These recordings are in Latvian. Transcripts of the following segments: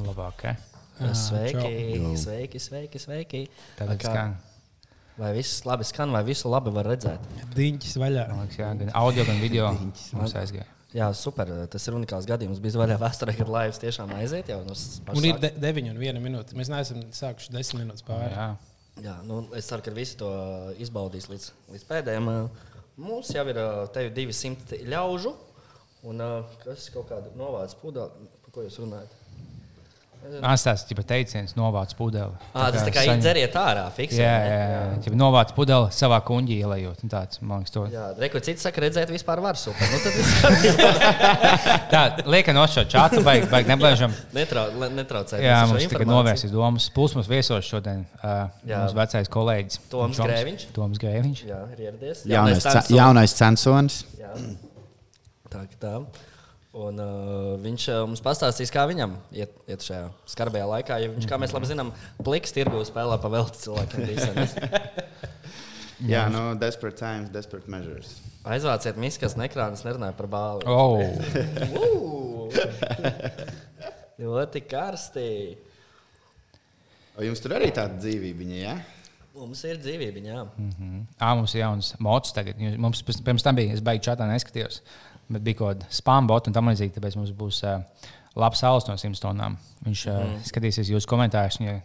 Labāk, okay? Sveiki, sveiki, sveiki, sveiki. Tagad Kā- skan. Vai viss labi skan, vai visu labi var redzēt? Diņķis vaļā. Man liekas, jā, gan audio, gan video mums aizgāja. Jā, super. Tas ir unikāls gadījums. Bija vaļā vēsturē, kad laivas tiešām aiziet jau no Un ir de 9 un 1 minūte. Mēs neesam sākuši 10 minūtes pāri. Jā. Jā, nu, es ceru, ka visi to izbaudīs līdz, līdz pēdējiem. Mums jau ir ā, te jau 200 ļaužu, un ā, kas kaut kāda novāca pudeli, par ko jūs runājat? Astās ir teiciens, novāc pudeli. Ah, tas tā kā saņem- iedzeriet ārā, fiksēt. Jā, jā, jā. ja novāc pudeli savā kuņģī ielējot. un Tāds, man liekas, to. Jā, reku cits saka, redzēt vispār var super. Nu, Tā, liekam, no šo čatu, vajag, vajag neblēžam. netrau, netraucēt. Jā, mums tagad novērsīs domas. Plus mums viesos šodien uh, Jā. mūsu vecais kolēģis. Toms Toms- Grēviņš. Toms Grēviņš. Jā, ir ieradies. Jaunais, jaunais censonis. Jā. Tā tā. Un, uh, viņš uh, mums pastāstīs, kā viņam iet, iet šajā skarbajā laikā. Jo viņš, kā mēs labi zinām, pliks tirgu spēlē pa velti cilvēkiem. Jā, no Desperate Times, Desperate Measures. Aizvāciet miskas un ekrānus, nerunājiet par bāli. Oh, Ļoti karsti. O jums tur arī tāda dzīvība, ja? Mums ir dzīvība, jā. Ā, mums ir jauns mocis tagad. Mums pirms tam bija, es beigās čatā neskatījos, bet bija kaut kāda spam bota un tam līdzīgi. Tāpēc mums būs uh, labs saules no simts tonām. Viņš uh, mm. skatīsies jūsu komentārus. Ja,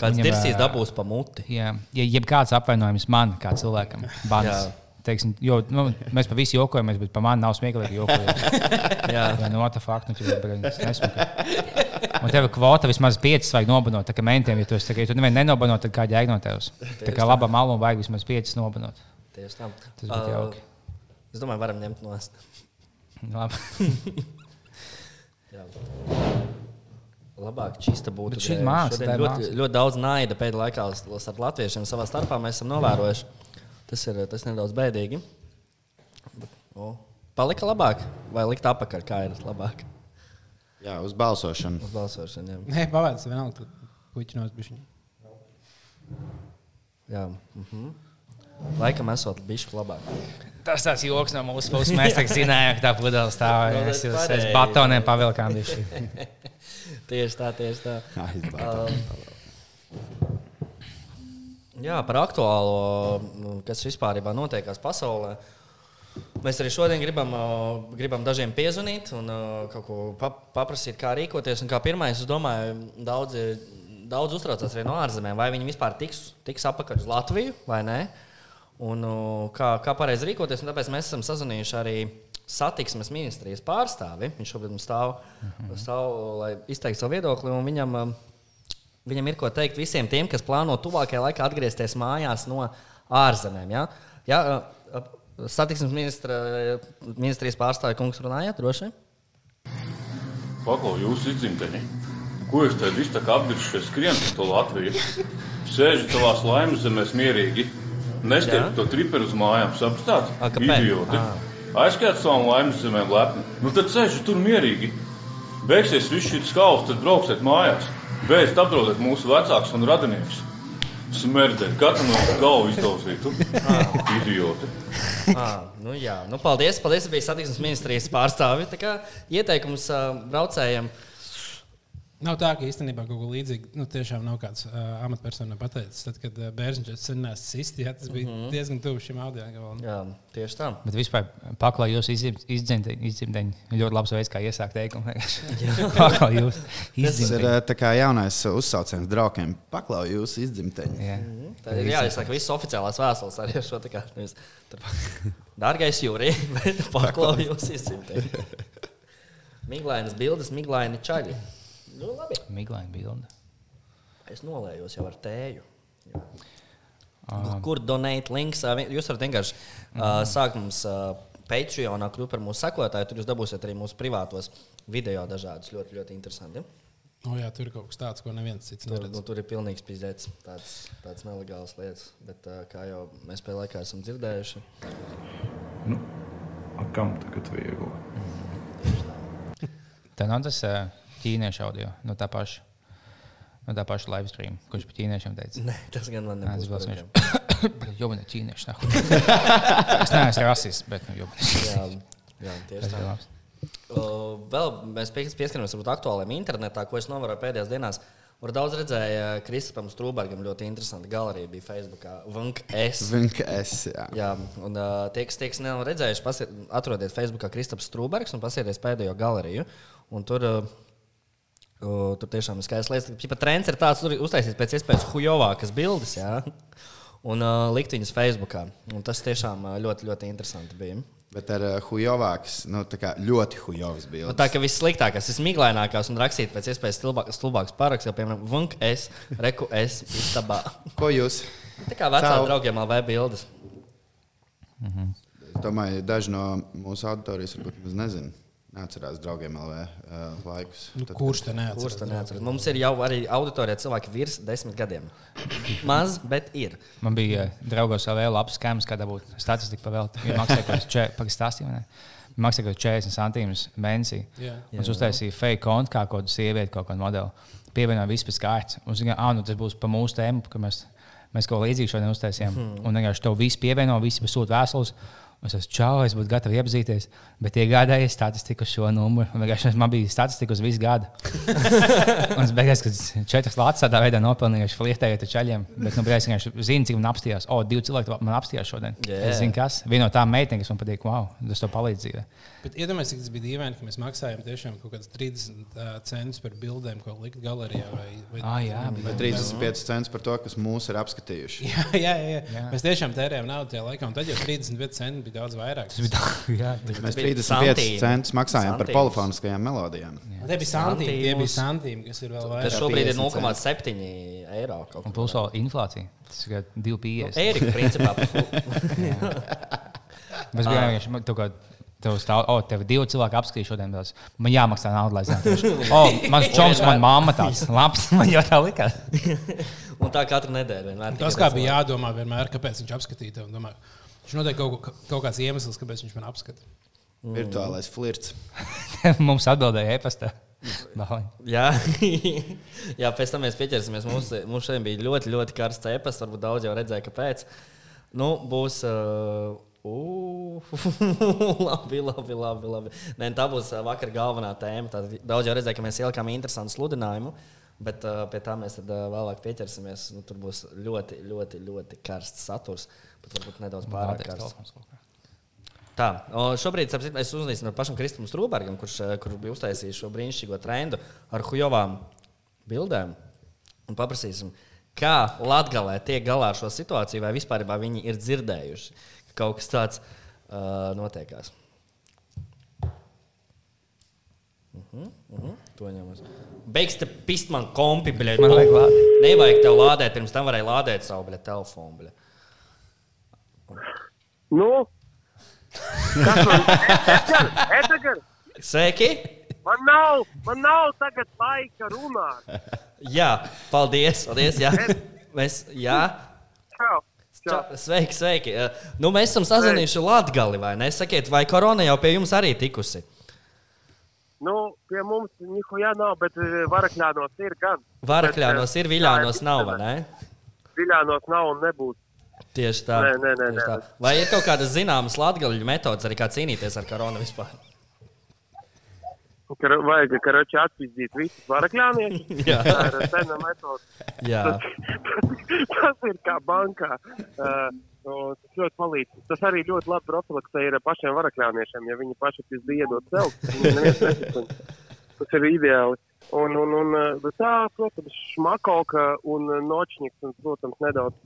Kāds Viņam, dirsīs dabūs pa muti. ja, ja jebkāds apvainojums man, kā cilvēkam. Jā. Teiksim, jo, nu, mēs par visu jokojamies, bet par mani nav smieklīgi jokojot. Jā. Jā, no tā fakta, nu, tas ir nesmuki. Un tev kvota vismaz piecas vajag nobanot. Tā kā mentiem, ja tu, tā, ja tu nevienu nenobanot, tad kā jēga no tevis. Tā kā laba malu vajag vismaz piecas nobanot. Tieši tā. Tas būtu jauki. Es domāju, varam ņemt no stūra. Labi. Jā. Labāk, čista būtu. Bet šī māksla, ļoti, māksla. ļoti daudz naida pēdējā laikā starp latviešiem savā starpā mēs esam novērojuši. Tas ir, tas ir nedaudz bēdīgi. O, palika labāk, vai likt apakaļ, kā ir labāk Jā, uz balsošanu. uz balsošanu. Jā. Nē, pavāc, vienalga, tu puķinos bišķiņu. Jā. Mhm. Laikam esot bišķi labāk. Tas tāds joks no mūsu puses. Mēs tā zinājām, ka tā pudele stāv. Mēs tas jau bez batoniem pavilkām. bišķi. Tieši tā, tieši tā. Aizbāzt. Jā, par aktuālo, nu, kas vispār notiekās pasaulē. Mēs arī šodien gribam, ā, gribam dažiem piezvanīt un ā, kaut ko pap paprasīt, kā rīkoties. Un kā pirmais, es domāju, daudzi, daudz uztraucās arī no ārzemēm, vai viņi vispār tiks, tiks apakaļ uz Latviju vai nē. Un, ā, kā, kā pareizi rīkoties, un tāpēc mēs esam sazvanījuši arī satiksmes ministrijas pārstāvi. Viņš šobrīd mums stāv, stāv lai izteiktu savu viedokli. un Viņam, ā, Viņam ir ko teikt visiem tiem, kas plāno tuvākajā laikā atgriezties mājās no ārzemēm. Ja? Ja, ā, satiksmes ministra, ministrijas pārstāvja kungs runājāt droši? Paklau, jūsu izdzimteni. Ko jūs te visi tā kā apgriezties skrien pa to Latviju? Sēžat savās laimes zemēs mierīgi. Nestiet Jā. to triperu uz mājām, kāpēc? Idioti. Ā. Aizskriet savām laimes zemēm lepni. Nu tad sēžat tur mierīgi. Beigsies viss šis skauls, tad brauksiet mājās. Beidzot apdraudēt mūsu vecākus un radiniekus. Smerdēt, katru no galvu izdauzītu. Idioti. Ah, nu jā, nu paldies. Paldies, ka bija satiksmes ministrijas pārstāvi. Tā kā Ieteikums ā, braucējiem. Nav tā, ka īstenībā kaut ko līdzīgu nu, tiešām nav kāds uh, amatpersonā pateicis. Tad, kad uh, bērns šeit senās sisti, jā, tas bija mm -hmm. diezgan tuvu šim audio gabalam. Jā, tieši tā. Bet vispār paklāj jūs izdzimteņi. Ļoti labs veids, kā iesākt teikumu. Paklāj jūs Tas ir izdzimteņi. tā kā jaunais uzsauciens draugiem. Paklau jūsu izdzimteņu. Jā. Tā ir jāizsaka visas oficiālās vēstules arī ar šo tā kā. nevis Dārgais bet paklauju jūs izcimtē. Miglainas bildes, miglaini čaļi. Nu, labi. Miglaini bilde. Es nolējos jau ar tēju. Ah. Kur donēt links? Jūs varat vienkārši uh, sākt mums uh, Patreonā kļūt par mūsu sekotāju. Tur jūs dabūsiet arī mūsu privātos video dažādus ļoti, ļoti interesanti. O, jā, tur ir kaut kas tāds, ko neviens cits Tur, neredz. nu, tur ir pilnīgs pizdēts, tāds, tāds nelegāls lietas. Bet, uh, kā jau mēs pēdējā laikā esam dzirdējuši, Nu, a kam tagad viegli? Tā nav tas ā, ķīniešu audio no tā paša. No tā paša live stream, kurš par ķīniešiem teica. ne, tas gan man Nē, tas nebūs. vēl par smaržs. Jau man ir ķīnieši. nahuj. Es neesmu rasists, bet nu, jau Jā, jā tieši tā. Uh, vēl mēs pie- pieskaramies aktuāliem internetā, ko es novēroju pēdējās dienās. Var daudz redzēja, Kristapam Strūbergam ļoti interesanti galerija bija Facebookā. Vunk S. Vink es, jā. Jā, un uh, tie, kas, tie, kas nav redzējuši, atrodiet Facebookā Kristaps Strūbergs un pasieties pēdējo galeriju. Un tur, uh, uh, tur tiešām ir skaists lietas. Pat trends ir tāds, tur uztaisīt pēc iespējas hujovākas bildes, jā. Un uh, likt viņas Facebookā. Un tas tiešām uh, ļoti, ļoti interesanti bija. Bet ar uh, hujovāks, nu, tā kā ļoti hujovas Nu, bildes. tā kā vissliktākais, ir miglainākās un rakstīt pēc iespējas stulbāk- stulbāks paraksts, jau piemēram, Vunk S, Reku S, istabā. Ko jūs? Tā kā vecā Savu- draugiem LV bildes. Es domāju, daži no mūsu auditorijas varbūt nezina. Neatcerās draugiem LV uh, laikus. Nu, Tad- kurš te neatceras? Kurš to neatceras? Mums ir jau arī auditorijā cilvēki virs desmit gadiem. Maz, bet ir. Man bija uh, draugos vēl labs skēmas, kā dabūt statistiku pavēlt. Ja maksāja kaut kāds ne? Maksāja kaut kāds 40 centīmus mēnesī. Jā. Un es uztaisīju fake kontu, kā kaut kādu sievieti, kaut kādu modeli. Pievienoju visu pēc kārtas. Un domāju, ah, nu tas būs pa mūsu tēmu, ka mēs, mēs kaut ko līdzīgu šodien uztaisījām. Hmm. Un vienkārši to visu pievieno, visi pasūta vēstules. Es esmu čau, es būtu gatavs iepazīties, bet iegādājies statistiku uz šo numuru. Vienkārši Man bija statistika uz visu gadu. Un es beigās, kad četras lācis tādā veidā nopelnīju, flirtēju ar ceļiem. Bet, nu, beigās vienkārši zinu, cik man apstājās. O, divi cilvēki man apstājās šodien. Jā. Es zinu, kas. Viena no tām meitenēm, kas man patīk, wow, tas to palīdz dzīvē. Bet iedomājieties, cik tas bija dīvaini, ka mēs maksājām tiešām kaut kādus 30 uh, centus par bildēm, ko likt galerijā. Vai, vai, Ah, jā, Vai 35 centus par to, kas mūs ir apskatījuši. Jā, jā, jā. jā. Jā. Mēs tiešām tērējām naudu tajā laikā, un tad jau 35 centi bija daudz vairāk. Tas bija tā, jā. Mēs bija 35 santīmi. centus maksājām par Santīmus. polifoniskajām melodijām. Tie bija santīmi, tie bija santīmi, kas ir vēl Tas vairāk. šobrīd ir 50 0,7 eiro. kaut Un plus vēl inflācija. Tas ir 2,50. Ērika, principā, Mēs bijām vienkārši kaut kā. Tev stāv, o, tev divi cilvēki apskatīja šodien. Tās. Man jāmaksā nauda, lai zinātu. O, mans čoms, man mamma tāds labs. Man jau tā likās. un tā katru nedēļu vienmēr. Tas kā bija jādomā vienmēr, kāpēc viņš apskatīja tevi. Viņš noteikti kaut, kaut kāds iemesls, kāpēc viņš man apskata. Virtuālais flirts. Mums atbildēja e-pastā. Jā, Jā pēc tam mēs pieķersimies. Mums, mums šodien bija ļoti, ļoti karsts epas. Varbūt daudz jau redzēja, kāpēc. Nu, būs. Uh, uh, labi, labi, labi. labi. Nē, tā būs uh, vakar galvenā tēma. Tad daudz jau redzēja, ka mēs ielikām interesantu sludinājumu. Bet uh, pie tā mēs tad, uh, vēlāk pieķersimies. Nu, tur būs ļoti, ļoti, ļoti karsts saturs. Pat varbūt nedaudz pārāk karsts. Tā, šobrīd starp citu, es uzzīmēju ar pašam Kristam Strūbergam, kurš, eh, kurš bija uztaisījis šo brīnišķīgo trendu ar hujovām bildēm. Un paprasīsim, kā Latvijā tiek galā ar šo situāciju, vai vispār viņi ir dzirdējuši, ka kaut kas tāds uh, notiekās. Uh -huh, uh -huh, to ņemas. Beigs te pist man kompi, bļa. Man vajag lādēt. Nevajag tev lādēt, pirms tam varēja lādēt savu bļa, telefonu. Bļa. Nu, kas man ir? Edgars, Sveiki! man nav, man nav tagad laika runāt. Jā, paldies. paldies jā. Mēs, jā. Čau. Čau. Sveiki, sveiki. Uh, Nu, mēs esam sazinājuši Latviju, vai ne? Sakiet, vai korona jau pie jums arī tikusi? Nu, pie mums nihoja nav, bet eh, varakļānos ir gan. Varakļānos ir, viļānos nav, vai ne? Viļānos nav un nebūs. Tieši tā. Nē, nē, nē, Tieši tā. nē. Vai ir kaut kādas zināmas latviešu metodas arī kā cīnīties ar koronu vispār? Kar, vajag, karoči, atpildīt visus varakļāniešus. Jā. Tā ir sena metode. Jā, Tas ir kā bankā. Uh, un tas ļoti palīdz. Tas arī ļoti labi profilaksē ir pašiem varakļāniešiem. Ja viņi paši pēc dienu celt, tas ir ideāli. Un, un, un, uh, tā, protams, šmakoka un uh, nočņiks, un, protams, nedaudz.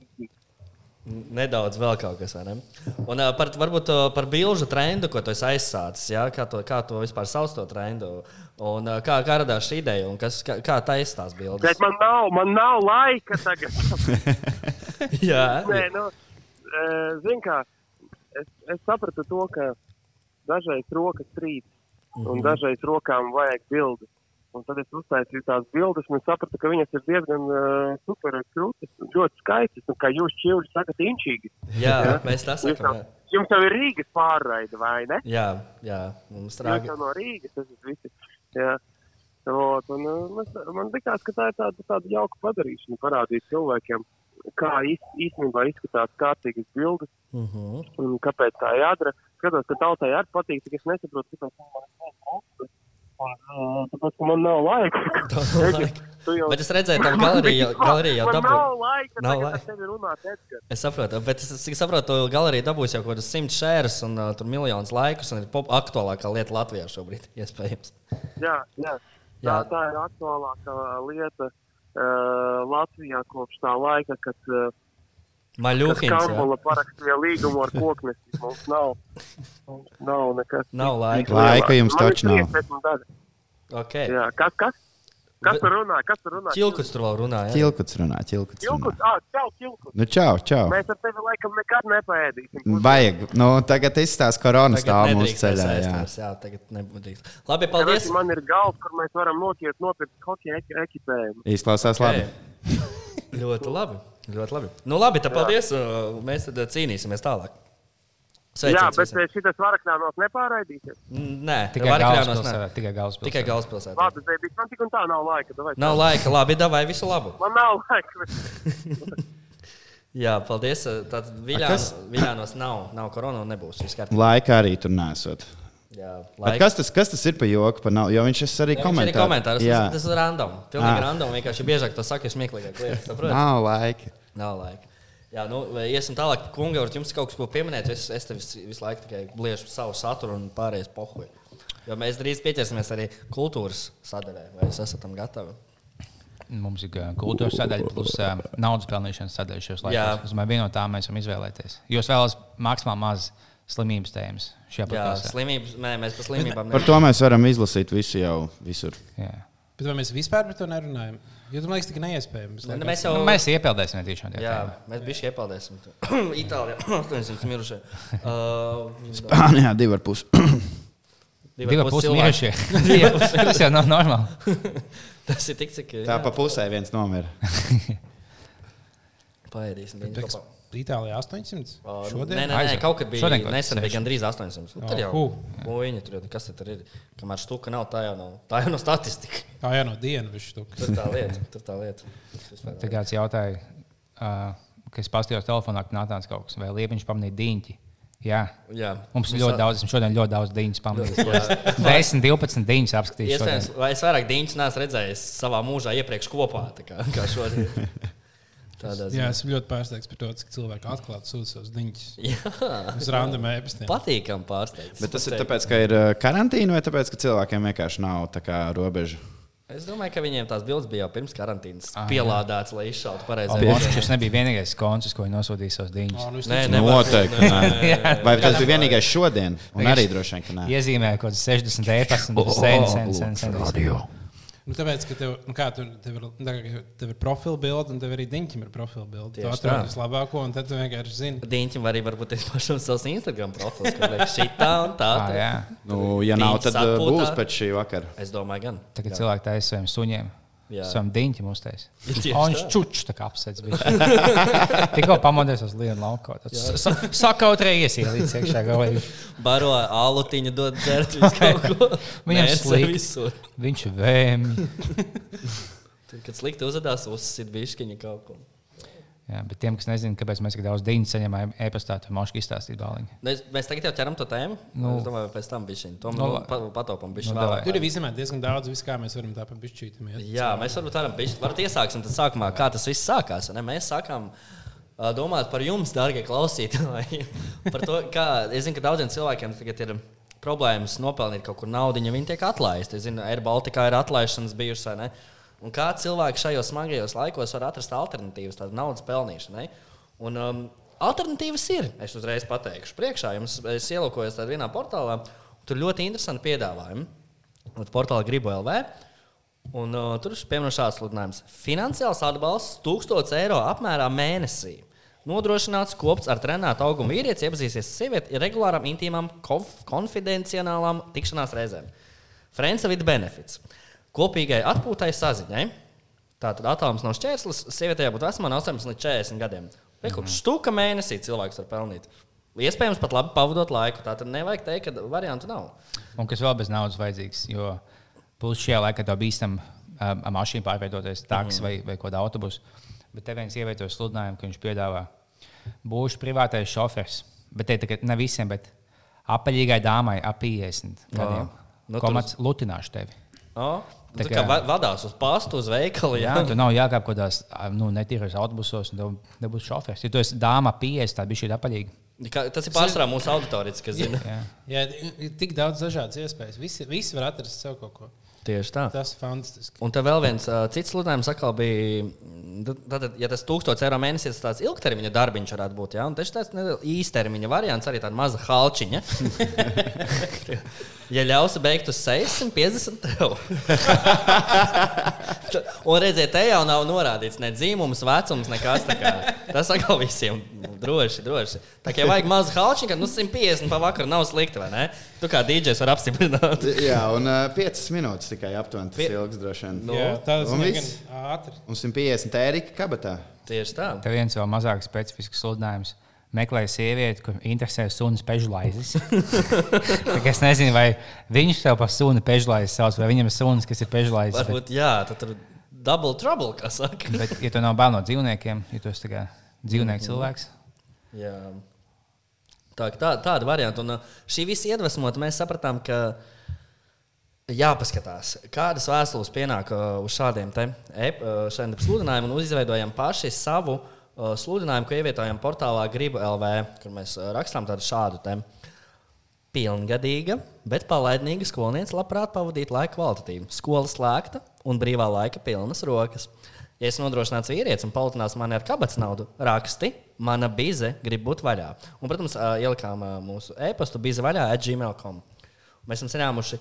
Nedaudz vēl kaut kas, ne? Un par, varbūt par bilžu trendu, ko tu aizsācis, jā? kā, to, kā to vispār sauc to trendu. Un kā, kā radās šī ideja un kas, kā, kā taisa tās bildes? Bet man nav, man nav laika tagad. Jā, Nē, nu, zin kā, es, es sapratu to, ka dažreiz rokas trīc, un dažreiz rokām vajag bildi. Un tad es uztaisīju tās bildes, un sapratu, ka viņas ir diezgan uh, super krūtis, ļoti skaistas, un kā jūs čīvi sakat, inčīgi. jā, mēs tā Jūs sakām. Jā, jums jau ir Rīgas pārraide, vai ne? jā, jā mums Jūs strāga. jau no Rīgas, tas ir visi. Jā. Ot, un, uh, man, man likās, ka tā ir tāda, tāda jauka padarīšana, parādīt cilvēkiem, kā īs- īstenībā izskatās kārtīgas bildes Uh -huh. un kāpēc tā jādara. Skatos, ka tautai arī patīk, tik es nesaprotu, kāpēc man ir Tāpēc, ka man nav laika. Jau- Bet es redzēju, tā galerija, jau Man dabū. nav laika, Nav laika. runāt. Es saprotu, bet es, cik saprotu, to galerija dabūs jau kaut kādas simts šēras un uh, tur miljonus laikus. Un ir pop aktuālākā lieta Latvijā šobrīd, iespējams. Jā, jā. Tā, Jā. tā ir aktuālākā lieta uh, Latvijā kopš tā laika, kad uh, Maļuhins. jā. Kambala parakstīja līgumu ar koknesi. Mums nav, mums nav nekas. Nav laika. Laika jums taču nav. 30 daži. Okay. Jā, kas, kas? Kas tur runā? Kas tur runā? Čilkuts tur vēl runā, ķilkuts runā. Čilkuts, ah, čau, čilkuts. Nu, čau, čau. Mēs ar tevi laikam nekad nepaēdīsim. Vajag. Nu, tagad izstāsta korona stāv mūsu ceļā. Jā. Jā. jā, tagad nebūs. Labi, Paldies. paldies. Man ir galva, kur mēs varam nokiet nopirkt hokeja eki- ekipējumu. Izklausās labi. Okay. ļoti labi. Ļoti labi. Nu, labi, tad paldies. uh, Mēs tad uh, cīnīsimies tālāk. Jā, Sveiciens bet visiem. eh, šitas varakļānos nepāraidīsies. Mm, Nē, Tikai Varakļānos galvaspilsētā. ne. Tikai galvaspilsētā. Tikai galvaspilsētā. Labi, Zēbīt, man tik un tā nav laika. Davai, Nav laika. Labi, davai visu labu. Man nav laika. Jā, paldies. Kas? Viļānos, Viļānos nav, nav korona un nebūs. Viss kārtībā. Laika arī tur nesot. Jā. Kas tas, kas tas ir par joku? Par nav, jo viņš ir arī. Jā, Tas, ir random. Pilnīgi Ah. random. Vienkārši biežāk to saka, jo smieklīgāk lietas. Nav laika. Nav laika. Jā, nu, iesim tālāk. Kunga, varat jums kaut ko pieminēt? Es, es tev visu, visu laiku tikai bliežu savu saturu un pārējais pohuju. Jo mēs drīz pieķersimies arī kultūras sadaļai. Vai jūs esat tam gatavi? Mums ir uh, kultūras sadaļa, plus uh, naudas pelnīšanas sadaļa šajos laikos. Es domāju, viena no tām mēs varam izvēlēties. Jūs vēlaties maksimāli maz slimības tēmas šajā Jā, podkāstā. slimības. Nē, mēs par slimībām Par to mēs varam izlasīt visu jau visur. Jā. Bet vai mēs vispār par to nerunājam? Jo tas man liekas, tik neiespējams. Ne, ne, mēs jau Nu, mēs iepeldēsim tiešām. Jā, mēs bijām iepeldēsim. Itālijā 800 mirušie. Uh, Spānijā divi ar pusi. divi pusi mīļšie. Tas jau nav normāli. Tas ir tik, cik Tā pa pusē viens nomira. paēdīsim. kopā. Itālijā 800. Uh, Šodien? Nē, nē, nē, kaut kad bija. Šodien kaut Nesen bija gandrīz 800. Nu, Tad jau hu. Boiņa tur ir. Kas tur ir? Kamēr štuka nav, tā jau nav. Tā jau nav statistika. Tā jau no dienas viņš štuks. Tur tā lieta. Tur tā lieta. Tad kāds jautāja, uh, ka es paskatījos telefonā, ka nāca kaut kas, vai liepiņš pamanīja diņķi. Jā. Jā. Mums ir Mums ļoti daudz, šodien ļoti daudz dīņas pamanījis. 10, 12 dīņas apskatīju. Iespējams, šodien. vai es vairāk dīņas neesmu redzējis savā mūžā iepriekš kopā, tā kā, kā šodien. Tādā Jā, ziņā. esmu ļoti pārsteigts par to, cik cilvēki atklāti sūta savus diņus. Jā. Uz random ēpastiem. Patīkam pārsteigts. Bet tas ir tāpēc, ka ir uh, karantīna vai tāpēc, ka cilvēkiem vienkārši nav tā kā robeža? Es domāju, ka viņiem tās bildes bija jau pirms karantīnas Ah, jā. pielādētas, lai izšautu pareizi. Šis nebija vienīgais koncis, ko viņi nosūtīja savus dīņus. Ā, nu Nē, nē. Noteikti. būt, nē. Vai tas bija vienīgais šodien? Un arī droši vien, ka nē. Iezīmēja kaut kādas 60 ēpas, un tas sen, Nu, tāpēc, ka tev, nu kā, tu, tev, ir, tā tev ir profila bilde, un tev arī diņķim ir profila bilde. Tu atrod vislabāko, un tad tu vienkārši zini. Dīņķim arī varbūt ir pašam savs Instagram profils, kur liekas šī tā un tā. Ah, tā. jā. Nu, ja nav, tad Atpūtā. būs pēc šī vakara. Es domāju, gan. Tagad cilvēki taisa saviem suņiem. Savam diņķim uztais. Tieši O, Viņš čučs tā kā apsēdz. Tikko pamodies uz lienu lauku. Sakaut reizes ielīdz iekšā galvā. Baro alutiņu dod dzert. Viņam slikti. Viņš vēmi. Kad slikti uzvedās, uzsit bišķiņa kaut ko. Jā, bet tiem, kas nezina, kāpēc mēs tik daudz diņu saņemam e-pastā, tad moški izstāstīt dāliņu. Mēs, mēs tagad jau ķeram to tēmu. Nu, Nu. es domāju, pēc tam bišķiņu. To Nu, nu, pa, patopam bišķi nu, vēl. davai. Tur ir visam diezgan daudz, vis, kā mēs varam tā pa bišķītam iet. Jā, mēs varbūt varam bišķi. Varat iesāksim tad sākumā, kā tas viss sākās. Ne? Mēs sākām domāt par jums, dārgie klausītāji. par to, kā, es zinu, ka daudziem cilvēkiem tagad ir problēmas nopelnīt kaut kur naudu, ja viņi tiek atlaisti. Es zinu, Air Baltica ir atlaišanas bijušas. Un kā cilvēki šajos smagajos laikos var atrast alternatīvas tādu naudas pelnīšanai? Un, um, alternatīvas ir. Es uzreiz pateikšu, priekšā jums ielūkojos vienā portālā. Tur ļoti interesanti piedāvājumi. Un Portālā gribu LV. Un, uh, tur ir piemēram šāds sludinājums. Finansiāls atbalsts 1000 eiro apmērā mēnesī. Nodrošināts kopts ar trenētu augumu vīrieti, iepazīsies ar sievieti regulārām, intīmām, konf konfidencionālām tikšanās reizēm. Friends with benefits. Kopīgai atpūtai saziņai. Tātad attālums nav šķērslis. Sievietē jābūt vecumā no 18 līdz 40 gadiem. Rekur, štuka mēnesī cilvēks var pelnīt. Iespējams, pat labi pavadot laiku. Tā tad nevajag teikt, ka variantu nav. Un kas vēl bez naudas vajadzīgs, jo plus šajā laikā tev bīstam ar mašīnu pārvietoties, taksi vai, vai kādu autobusu. Bet te viens ievietoja sludinājumu, ka viņš piedāvā būšu privātais šofers. Bet te tagad ne visiem, bet apaļīgai dāmai ap 50 gadiem. Nu, tur- Komats lutināšu tevi. Oh, Tā tā kā kā- va- vadās uz pastu, uz veikalu. Jā, Jā, tu nav jākāp kaut kādās nu, netīros autobusos, un tev nebūs šofers. Ja tu esi dāma ap 50, tad bija šī apaļīga. Kā- Tas ir pārsvarā mūsu auditorijas, kas zina. Jā. Jā, ir tik daudz dažādas iespējas. Visi, visi var atrast sev kaut ko. Tieši tā. Tas ir fantastiski. Un tad vēl viens uh, cits sludinājums atkal bija, tad, ja tas 1000 eiro mēnesis ir tāds ilgtermiņa darbiņš, varētu būt. Ja? Un tas ir tāds īstermiņa variants, arī tāda maza halčiņa. ja ļausi beigt uz 650 tev. Un redziet, te jau nav norādīts ne dzīvums, vecums, nekas tāds. Tas atkal visiem droši, droši. Tā kā ja vajag mazu halčiņu, tad nu, 150 pa vakaru nav slikti, vai ne? Tu kā dīdžers vari apstiprināt. Jā, un uh, 5 minūtes tikai aptuveni tas Pie- ilgs droši vien. Nu, Jā, tas un ir ātri. Un 150 ērika kabatā. Tieši tā. Te viens vēl mazāk specifisks sludinājums. Meklēju sievieti, kur interesē. Tā kā es nezinu, vai viņš sev par sunu pežlaizes sauc, vai viņam ir sunas, kas ir pežlaizes. Bet, Varbūt, jā, tad tur double trouble, kā saka. bet, ja tu nav bail no dzīvniekiem, ja tu esi dzīvnieku Mhm. cilvēks, Jā. Tā, tā, tāda varianta. Un uh, šī visa iedvesmota, mēs sapratām, ka jāpaskatās, kādas vēstules pienāk uh, uz uh, šādiem te sludinājumiem, un izveidojam paši savu uh, sludinājumu, ko ievietojam portālā Gribu LV, kur mēs uh, rakstām tādu šādu te. Pilngadīga, bet palaidnīga skolniece labprāt pavadītu laiku kvalitatīvi. Skola slēgta un brīvā laika pilnas rokas. Ja es nodrošinātu vīrietis un palielinās mani ar kabatas naudu, raksti, mana bize grib būt vaļā. Un, protams, ā, ielikām mūsu e-pastu bize vaļā at gmail.com. Mēs esam saņēmuši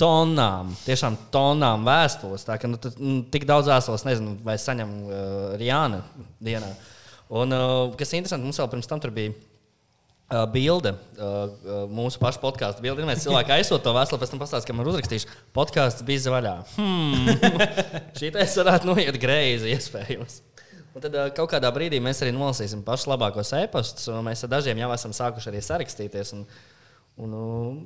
tonām, tiešām tonām vēstules. Tā ka nu, tad, nu, tik daudz vēstules, nezinu, vai saņem uh, Rijāna dienā. Un, uh, kas ir interesanti, mums vēl pirms tam tur bija Uh, bilde, uh, uh, mūsu pašu podkāstu bilde. Mēs cilvēki aizsūtām to vēstuli, pēc tam pastāstījām, ka man ir uzrakstījuši, podkāsts bija vaļā. Hmm. Šī tas varētu noiet greizi, iespējams. Un tad uh, kaut kādā brīdī mēs arī nolasīsim pašus labākos e-pastus, un mēs ar dažiem jau esam sākuši arī sarakstīties. Un, un, un, un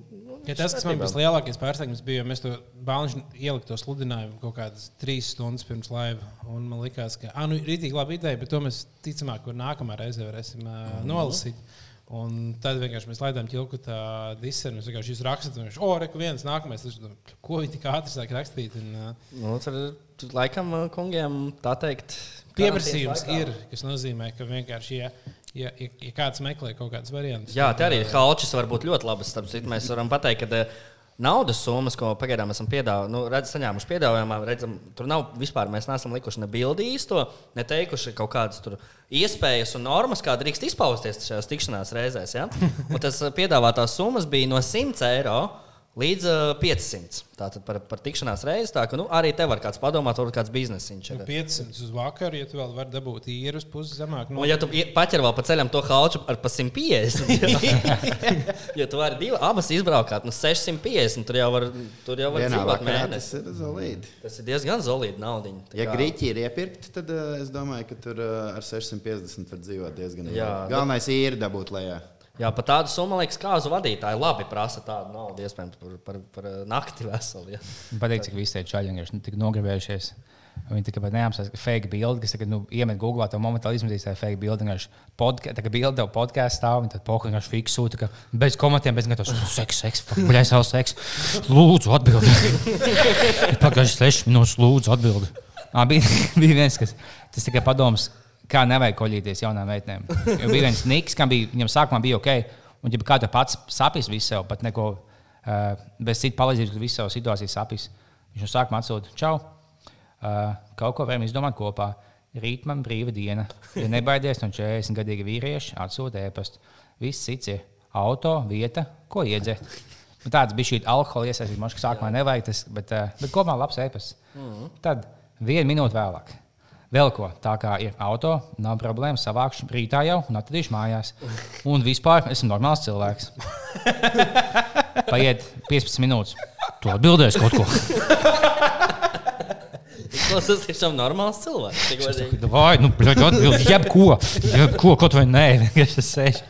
Ja tas, kas man bija lielākais pārsteigums, bija, ja mēs to bāliņu ielikt to sludinājumu kaut kādas trīs stundas pirms laiva. Un man liekas, ka ah, nu, ir rītīgi laba ideja, bet to mēs ticamāk, kur nākamā reize varēsim uh, nolasīt. Un tad vienkārši mēs laidām ķilku tā disernu. Mēs vienkārši jūs rakstat, un viņš, o, reku viens nākamais. Es domāju, Ko viņi tik ātri sāk rakstīt? Un, uh, Nu, tad, laikam, kungiem tā teikt, pieprasījums ir, kas nozīmē, ka vienkārši, ja, ja, ja, ja kāds meklē kaut kādus variantus, Jā, tā arī ir halčis, var būt ļoti labas. Citu, mēs varam pateikt, ka eh, naudas summas, ko pagaidām esam piedāvā, nu, redz, saņēmuši piedāvājumā, redzam, tur nav vispār. Mēs neesam likuši ne bildi īsto, ne teikuši kaut kādas iespējas un normas, kā drīkst izpausties šajās tikšanās reizēs. Ja? Un tas eh, piedāvātās summas bija no 100 eiro. Līdz uh, 500. Tātad par, par tikšanās reizi. Tā ka nu, arī te var kāds padomāt, varbūt kāds biznesiņš ir. 500 uz vakaru, ja tu vēl vari dabūt īru uz pusi zemāk. Un, ja tu ie- paķer vēl pa ceļam to halču ar pa 150, jā. ja tu vari divi, abas izbraukāt, nu 650, tur jau var, tur jau var dzīvot vakarā tas mēnesi. ir zelīti. Tas ir diezgan solīdi naudiņa. Tā Ja kā- grīķi ir iepirkti, tad uh, es domāju, ka tur uh, ar 650 var dzīvot diezgan labi. Galvenais ir dabūt lejā. Jā, par tādu summu, liekas, kāzu vadītāji labi prasa tādu naudu, iespējams, par, par, par eh, nakti veselu. Ja. Patīk, cik visi tie čaļi vienkārši nu, tik nogribējušies. Viņi tikai neapsaka, ka fake bildi, kas tagad nu, iemet Google, tā momentāli izmetīs tā fake bildi. Tā kā bilde tev podkāstā stāv, un tad poka vienkārši fiks sūta, ka bez komentiem, bez nekā tas seks, seks, buļļais savu seksu. Lūdzu, atbildi. Pagājuši seši minūtes, lūdzu, atbildi. Ā, bija, bija viens, kas tas tikai padoms, kā nevajag koļīties jaunām meitenēm. Jo bija viens niks, kam bija, viņam sākumā bija ok, un ja kā tu pats sapis visu sev, pat neko uh, bez citu palīdzības, kad visu savu situāciju sapis. Viņš no sākuma atsūta, čau, uh, kaut ko varam izdomāt kopā. Rīt man brīva diena. Ja nebaidies no 40 gadīga vīrieša, atsūta e-pastu. Viss cits ir auto, vieta, ko iedzert. Nu, tāds bija šī alkohola iesaistīta. Man liekas, sākumā nevajag tas, bet, uh, bet kopumā labs e-pasts. Mm. Tad vienu minūti vēlāk. Vēl ko, tā kā ir auto, nav problēma. Savākšu rītā jau un atradīšu mājās. Un vispār esmu normāls cilvēks. Paiet 15 minūtes. Tu atbildēsi kaut ko. Tas ir tiešām normāls cilvēks. Vai, nu, bļaļ, atbildi, jebko, jebko, kaut vai nē, vienkārši tas sēž.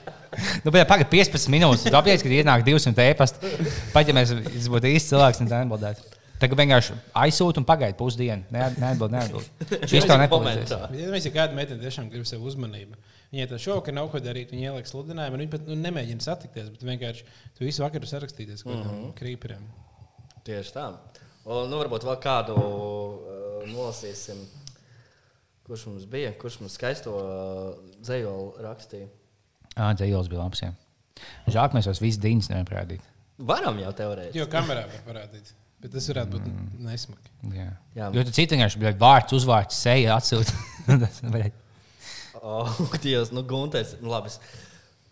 Nu, bet pagaidi 15 minūtes. Tu apjēdz, ka ienāk 200 e-pasta. Pat ja mēs būtu īsti cilvēks, tad tā nebūtu. Tagad vienkārši aizsūti un pagaidi pusdienu. Nē, neatbild, neatbild. Šis tev nepalīdzēs. Ja mēs jau kādu meiteni tiešām gribam sev uzmanību, viņai tā šovakar nav ko darīt, viņa ieliek sludinājumu, un viņa pat nu, nemēģina satikties, bet vienkārši tu visu vakaru sarakstīties ar mm -hmm. krīperiem. Tieši tā. Un, nu, varbūt vēl kādu uh, nolasīsim. Kurš mums bija? Kurš mums skaisto uh, dzējoli rakstīja? Jā, dzējos bija labs. jā. Žēl, ka mēs tos visus dīņus nevaram parādīt. Varam jau teorētiski. Jo kamerā var parādīt, bet tas varētu būt mm. nesmagi. Jā. Jā. Jo tu citu vienkārši bija vārds, uzvārds, seja atsūta. Oh, Dievs, nu, Gunārs. Nu, labi.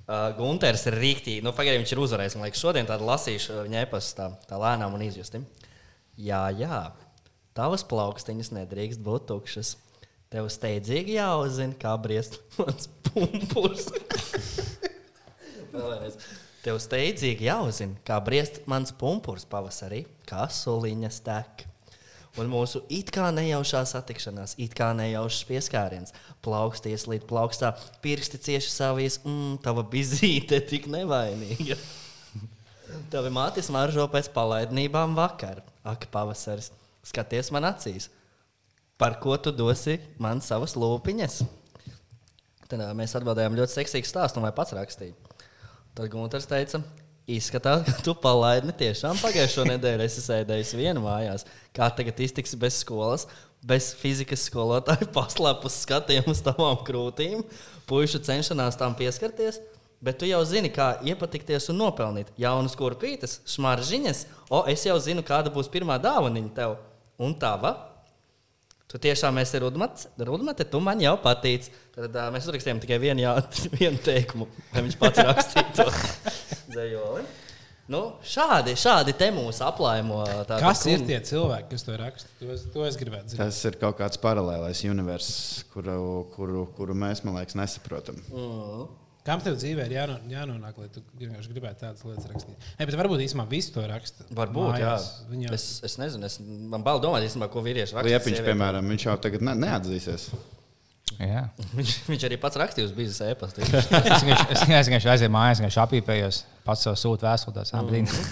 Uh, Gunārs ir rīktīgi. Nu, Pagaidām viņš ir uzvarējis. Man liekas, šodien tādu lasīšu viņa e-pastu tā, tā lēnām un izjusti. Jā, jā. Tavas plaukstiņas nedrīkst būt tukšas. Tev steidzīgi jāuzzina, kā briest mans pumpurs. Vēlreiz. Tev steidzīgi jāuzzina, kā briest mans pumpurs pavasarī, kā soliņa stek. Un mūsu it kā nejaušā satikšanās, it kā nejaušs pieskāriens, plauksties līdz plaukstā, pirksti cieši savies, mm, tava bizīte tik nevainīga. Tavi māte smaržo pēc palaidnībām vakar, ak, pavasaris, skaties man acīs. Par ko tu dosi man savas lūpiņas? Tad mēs atbildējām ļoti seksīgu stāstu, un vai pats rakstīja. Tad Gunārs teica, izskatās, ka tu palaidi tiešām pagājušo nedēļu esi sēdējis vienu mājās. Kā tagad iztiksi bez skolas, bez fizikas skolotāja, paslēpus skatiem uz tavām krūtīm, puišu cenšanās tām pieskarties. Bet tu jau zini, kā iepatikties un nopelnīt jaunas kurpītes, smaržiņas. O, es jau zinu, kāda būs pirmā dāvaniņa tev. Un tava? Tu tiešām esi rudmats, rudmate, tu man jau patīc. Tad uh, mēs uzrakstījām tikai vienu, jā, vienu teikumu, lai viņš pats rakstītu to dzējoli. Nu, šādi, šādi te mūsu aplēmo. tāda Kas ir tie cilvēki, kas to raksta? To es, to es gribētu zināt. Tas ir kaut kāds paralēlais universums, kuru, kuru, kuru mēs, man liekas, nesaprotam. Kam tev dzīvē ir jāno, jānonāk, lai tu vienkārši gribētu tādas lietas rakstīt? Ne, bet varbūt īstenībā visi to raksta. Varbūt, mājās. jā. Viņi jau Es, es nezinu, es, man bail domāt, īstenībā, ko vīrieši raksta. Liepiņš, sievietēm. piemēram, viņš jau tagad ne, neatzīsies. Jā. Viņš, viņš arī pats rakstīja uz biznesa e-pasta. Es vienkārši- aizēju mājās, vienkārši apīpējos, pats sev sūtu vēstuli, tāds apbrīnums.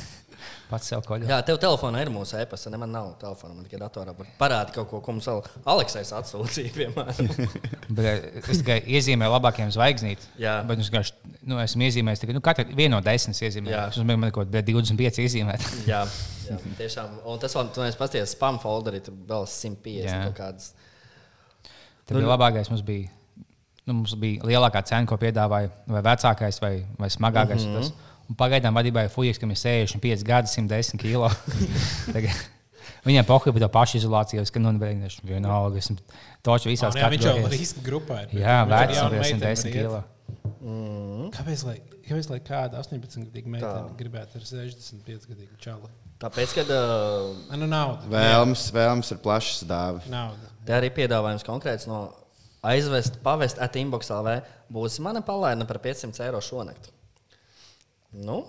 Pats sev koļu. Jā, tev telefonā ir mūsu e-pasta. Ne, man nav telefona, man tikai datorā. Parādi kaut ko, ko mums Aleksais atsūtīja, piemēram. Eh, es tikai iezīmēju labākiem zvaigznīm. Jā. Bet es vienkārši nu, esmu iezīmējis tikai nu, katru vienu no desmit iezīmēm. Jā. Es domāju, man kaut kādā 25 iezīmēt. jā, jā, tiešām. Un tas vēl, tu neesi pasties spam folderī, tur vēl 150 Jā. kaut kādas. Tad bija labākais mums bija. Nu, mums bija lielākā cena, ko piedāvāja vai vecākais, vai, vai smagākais. Mm -hmm. Un pagaidām vadībai Fujiks, kam ir 65 gadi, 110 kg. Viņam pohuļ par to pašu izolāciju, ka nu, vienkārši vienalga. Esmu toču visās Jā, viņš jau kategorijās. riska grupā ir. Jā, Viņš bija meiteni 110 var iet. kg. Kāpēc, lai, kāpēc, lai kāda 18-gadīga meitene gribētu ar 65-gadīgu čalu? Tāpēc, kad uh, Nu, nauda. Vēlams, vēlams ir plašs dāvā. Nauda. te arī piedāvājums konkrēts no aizvest, pavest at inbox LV, būs mana palaida par 500 eiro šonakt. Nu,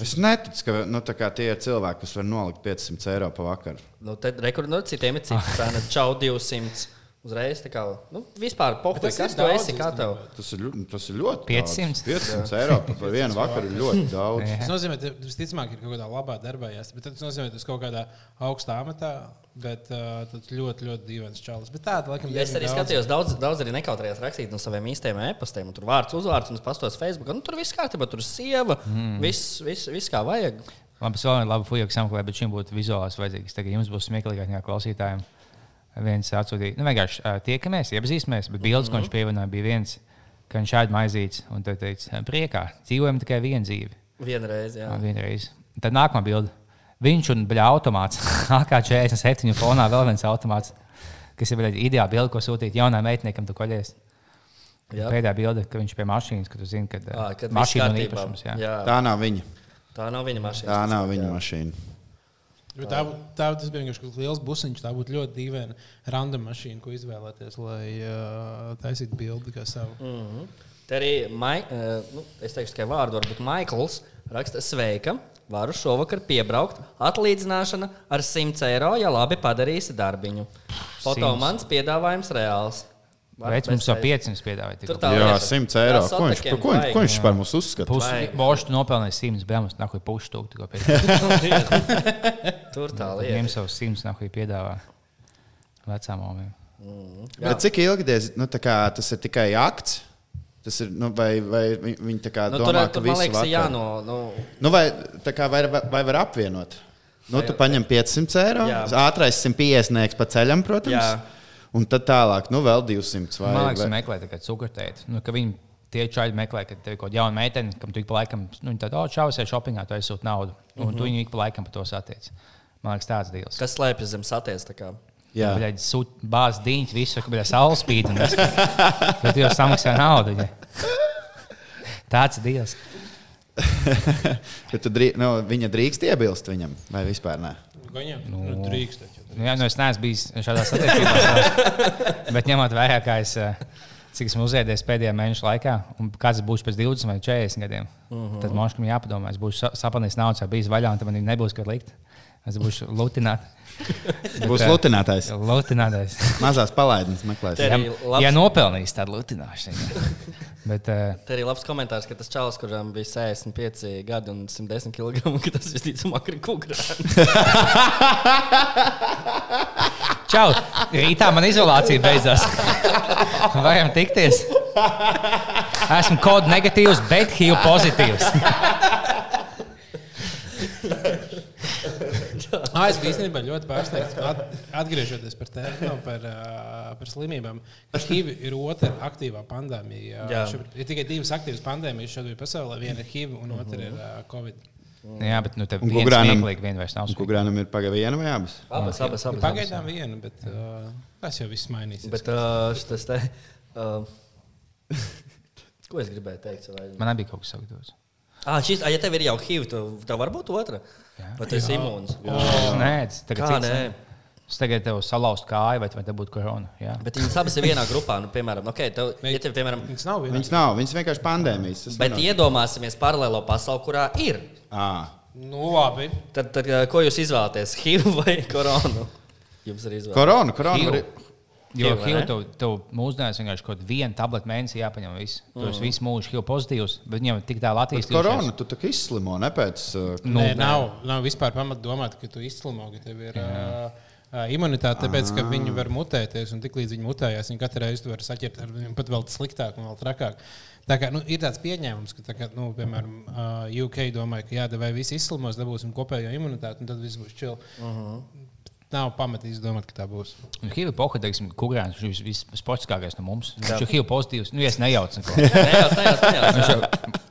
Es neticu, ka nu, tie ir cilvēki, kas var nolikt 500 eiro pa vakaru. nu tad rekur, nu, citiem ir cits cena, čau 200. Uzreiz tā kā, nu, vispār pohuļ, kas tu esi, kā tev? Tas ir, ļu- tas ir ļoti 500? daudz. 500 eiro pa- par vienu vakaru ir ļoti daudz. Tas nozīmē, ka visticamāk ir kaut kādā labā darbā, jāsaka. Bet tas nozīmē, ka tas kaut kādā augstā amatā, bet uh, tas ļoti, ļoti dīvains čalis. Bet tāda, laikam, Ja es arī daudz. skatījos, daudz, daudz arī nekautrējās rakstīt no saviem īstiem e-pastiem. un Tur vārds, uzvārds, un es pastos Facebook. Nu, tur viss kārtībā, tur ir sieva. Mm. Viss, viss, viss kā vajag. Labi, es vēl labi fuju, ka sameklēju, bet šim būtu vizuāls vajadzīgs. Tagad jums būs smieklīgāk nekā klausītājiem. Viens atsūtīja, nu vienkārši ā, tiekamies, iepazīsimies, bet bildes, ko viņš pievienoja, bija viens, ka viņš šādi maizīts un tad teica, priekā, dzīvojam tikai vienu dzīvi. Vienreiz, jā. Jā. Vienreiz. Tad nākamā bilde. Viņš un bļā automāts. AK-47 fonā vēl viens automāts, kas ir bļā, ideāli bilde, ko sūtīt jaunam meitniekam, tu koļies. Jā. Pēdējā bilde, ka viņš pie mašīnas, ka tu zini, ka Ā, kad viss mašīna un īpašums. Jā. Jā. Tā nav viņa. Tā nav viņa mašīna. Tā nav viņa Jā. mašīna. Jo Tā, tā, tas bija vienkārši liels busiņš. Tā būtu ļoti dīvaina random mašīna, ko izvēlēties, lai uh, taisītu bildi kā savu. Mm. Te arī, Mai, uh, nu, es teikšu tikai vārdu, varbūt Maikls raksta, sveika. Varu šovakar piebraukt. Atlīdzināšana ar 100 eiro, ja labi padarīsi darbiņu. Foto 100. mans piedāvājums reāls. Veids mums jau 500 piedāvāja. Tur tā Jā, lieta. 100 eiro. Ko viņš, ko, viņš- ko viņš par mums uzskata? Pusi bošu tu nopelnīji 100, bet mums nākamajā pušu stūku tikko piedāvā. Tur tā lieta. Viņiem savus 100 nākamajā piedāvā vecām omiem. Bet cik ilgi tas, nu, tā kā, tas ir tikai akts? Tas ir, nu, vai, vai vi- viņi tā kā Nu, domā, tur, ka tur man visu liekas, vakaru- jā, no, no, Nu, vai, tā kā vai, vai var apvienot? Nu, tu paņem 500 eiro, Jā. ātrāk 150 pa ceļam, protams. Jā. Un tad tālāk, nu, vēl 200 vai Man liekas, vai- meklē tikai cukurtēti. Nu, ka viņi tie čaļi meklē, ka tev ir kaut kāda jauna meitene, kam tu ik pa laikam, nu, tāda, oh, čausies shoppingā, tu aizsūti naudu. Un uh -huh. tu viņu ik pa laikam par to satiec. Man liekas, tāds deals. kas slēpjas zem saties. tā kā. Jā. Viņa sūta bāzes diņķi, visu, ka bija saule spīd. un tas- Bet jau samaksā naudu. Ja. Tāds deals. Bet tu drī, nu, viņa drīkst iebilst viņam, vai vispār ne? Viņam nu, drīkst. taču. Nu, jā, nu es neesmu bijis šādās attiecībās. bet ņemot vērā, kā es, eh, cik esmu uzēdies pēdējā mēneša laikā, un kāds būs pēc 20 vai 40 gadiem, uh -huh. tad man šķiet, ka jāpadomā, es būšu sa- sapanījis naudas, jau bijis vaļā, un tad man nebūs, kad likt. Es būšu lutināts. Būs lutinātājs. Lutinātais. Mazās palaidnes meklēs. Ja, labs- ja nopelnīs tādu lutināšanu. jā. Bet, uh, Te arī labs komentārs, ka tas čalis, kuram bija 65 gadi un 110 kg, ka tas visticamāk ir kukurēns. čau! Rītā man izolācija beidzās. Vajag tikties. Esmu kodu negatīvs, bet HIV pozitīvs. Ah, es biju īstenībā ļoti pārsteigts. At, atgriežoties par tēmu, no, par, uh, par slimībām. HIV ir otra aktīvā pandēmija. Ir tikai divas aktīvas pandēmijas šobrīd pasaulē. Viena ir HIV un otra ir uh, Covid. Jā, bet nu, Un viens Kugrānam- smieklīgi vien vairs nav. Kukurānam ir pagaidi viena vai abas? Abas, abas, abas. Pagaidām viena, bet uh, tas jau viss mainīsies. Bet uh, šis te. Uh, ko es gribēju teikt? Man nebija kaut kas sagatavots. Ah, šis, ah, ja tev ir jau HIV, tad tev var būt otra. Vai tu esi imūns? Nē, tas tagad Kā cits, nē? ne? Es tagad tev salauzu kāju, vai, vai te būtu korona. Jā. Bet viņas abas ir vienā grupā. Nu, piemēram, okay, tev, ja tev, piemēram, Viņas nav vienas. Viņas nav, viņas vienkārši pandēmijas. tas bet nenāk. iedomāsimies paralēlo pasauli, kurā ir. Ā, Nu, labi. Tad, tad ko jūs izvēlaties? HIV vai koronu? Jums ir izvēle. Korona, korona. Jo HIV, tev, tev mūsdienās vienkārši kaut viena tableta mēnesī jāpaņem. Viss. Tu esi visu mūžu HIV pozitīvs, bet viņam ir tik tālu attīstīts. Korona, tu tā kā izslimo, ne pēc. Uh, Nu, Nē, nav, nav vispār pamata domāt, ka tu izslimo, ka tev ir uh, uh, imunitāte, tāpēc ka viņi var mutēties. Un tiklīdz viņi mutējās, viņi katru reizi var saķert ar viņiem pat vēl sliktāk un vēl trakāk. Tā kā, nu, ir tāds pieņēmums, ka, tā kā, nu, piemēram, uh, UK domā, ka jā, vai visi izslimos, dabūsim kopējo imunitāti, un tad viss būs čili. Uh -huh. Nav pamata izdomāt, ka tā būs. Un HIV poha, teiksim, kukurēns, viņš ir vissportiskākais no mums. Viņš ir HIV pozitīvs. Nu, es nejaucu tādā Viņš jau,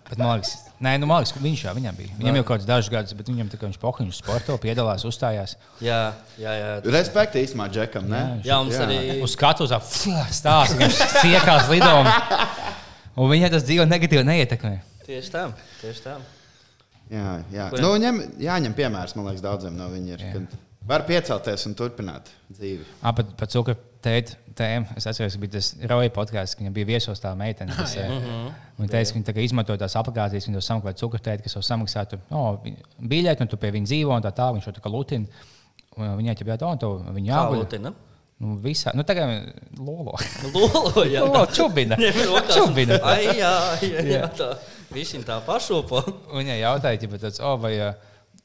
bet, man liekas, nē, nu, man liekas, ka viņš jau viņam bija. Viņam jau kaut kāds dažs gadus, bet viņam kā viņš pohiņš sporto, piedalās, uzstājās. Jā, jā, jā. Respekti īstenībā Džekam, ne? Jā, mums arī. Uz skatuves stāsta, ka viņš ciekās lidojumu. Un viņai tas dzīvo negatīvi neietekmē. Tieši tā, tieši tā. Jā, jā. Nu, ņem, jāņem piemērs, man liekas, daudziem no viņiem ir. Var piecelties un turpināt dzīvi. Ah, pat par cukuru tēti tēmu. Es atceros, ka bija tas Roja podkāsts, ka viņam bija viesos tā meitene. Kas, eh, Viņa teica, ka viņa izmanto tās aplikācijas, viņa to samaksā cukuru tēti, kas jau samaksātu oh, biļeti, un tu pie viņa dzīvo un tā tālāk. Viņš jau tā kā lutina. Viņai jau bija tāda, un viņa Kā jāguļ. Lutina? Nu, visā, nu, tagad lolo. Lolo, jā. Lolo, čubina. Čubina. Ai, jā, jā, jā, tā. Viņš tā pašopo. Viņai jautāja, ja tāds, oh, vai, ā,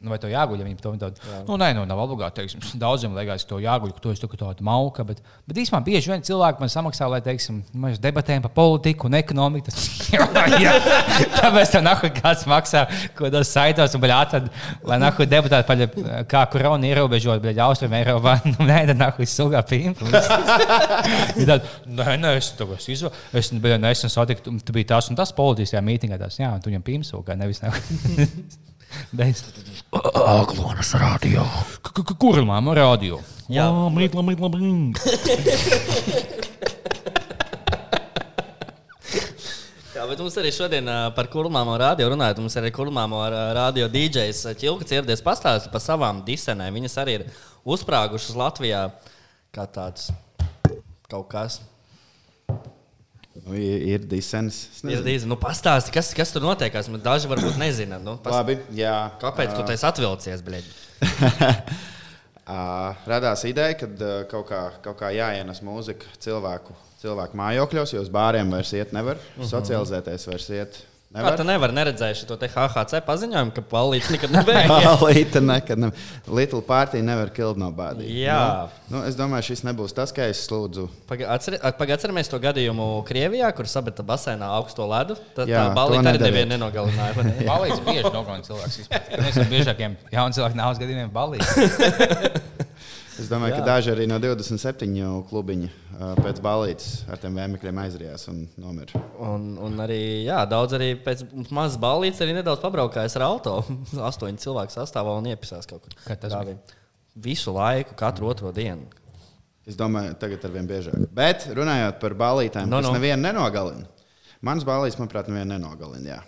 nu, vai to jāguļ. ja Viņa to tādu, nu, nē, nu, nav obligāti. Teiksim, daudziem liekas, ka to jāguļ, ka to ir tāda mauka. Bet, bet īstenībā bieži vien cilvēki man samaksā, lai, teiksim, mēs debatējam par politiku un ekonomiku. Tas, jā, jā. Tāpēc tam nahu kāds maksā, ko tas saitos un atrad, lai nahu debatētu par, kā korona ierobežot, bet austrum Eiropā. Nu, nē, tad nahu izsūgā pīmpu. Nē, nē, es to esmu. Es nesen satiktu, tu biji tas un tas politiskajā mītingā. Tas, jā, un tu viņam pīmsūgā, nevis nav. Aglonas radio. Kur māma radio? Jā. mīt, mīt, mīt. Jā, bet mums arī šodien par kurmāmo radio runājot. Mums arī kurmāmo ā, radio DJs Čilka ieradies pastāstīt par savām disenēm. Viņas arī ir uzsprāgušas Latvijā kā tāds kaut kas. Nu, ir. Es Ir dīzi, nu pastāsti, kas, kas tur notiekās. Man Daži varbūt nezina. Nu, pas... Labi, jā. Kāpēc tu taisi atvilcies, blēģi? Uh, radās ideja, ka uh, kaut, kā, kaut kā jāienes mūzika cilvēku, cilvēku mājokļos, jo uz bāriem vairs iet nevar, uh -huh. socializēties vairs iet. Kā Nevar. tu nevari neredzēt šo te HHC paziņojumu, ka palīdz nekad nebeigas? Līta nekad ne. Little party never killed nobody. Jā. Nu, nu, es domāju, šis nebūs tas, kā es slūdzu. Pagaidā, atceramies to gadījumu Krievijā, kur sabita basēnā augsto ledu. Tad Jā, tā balīta to arī nevienu nenogalināja. Balīdzes bieži nogalina cilvēks. Viens no biežākajiem jaunu cilvēku nāves gadījumiem - balīdzes. Es domāju, Jā. Ka daži arī no 27 klubiņa uh, pēc balītes ar tiem vēmekļiem aizrijās un nomira. Un, un arī jā, daudz arī pēc mazas balītes arī nedaudz pabraukājis ar auto. Astoņi cilvēki sastāvā un iepisās kaut kur. Kad tas Grāvī. Visu laiku, katru otro dienu. Es domāju, tagad ar vien biežāk. Bet runājot par balītēm, No, no, kas nevienu nenogalina. Mans balīts, manuprāt, nevienu nenogalina. Jā.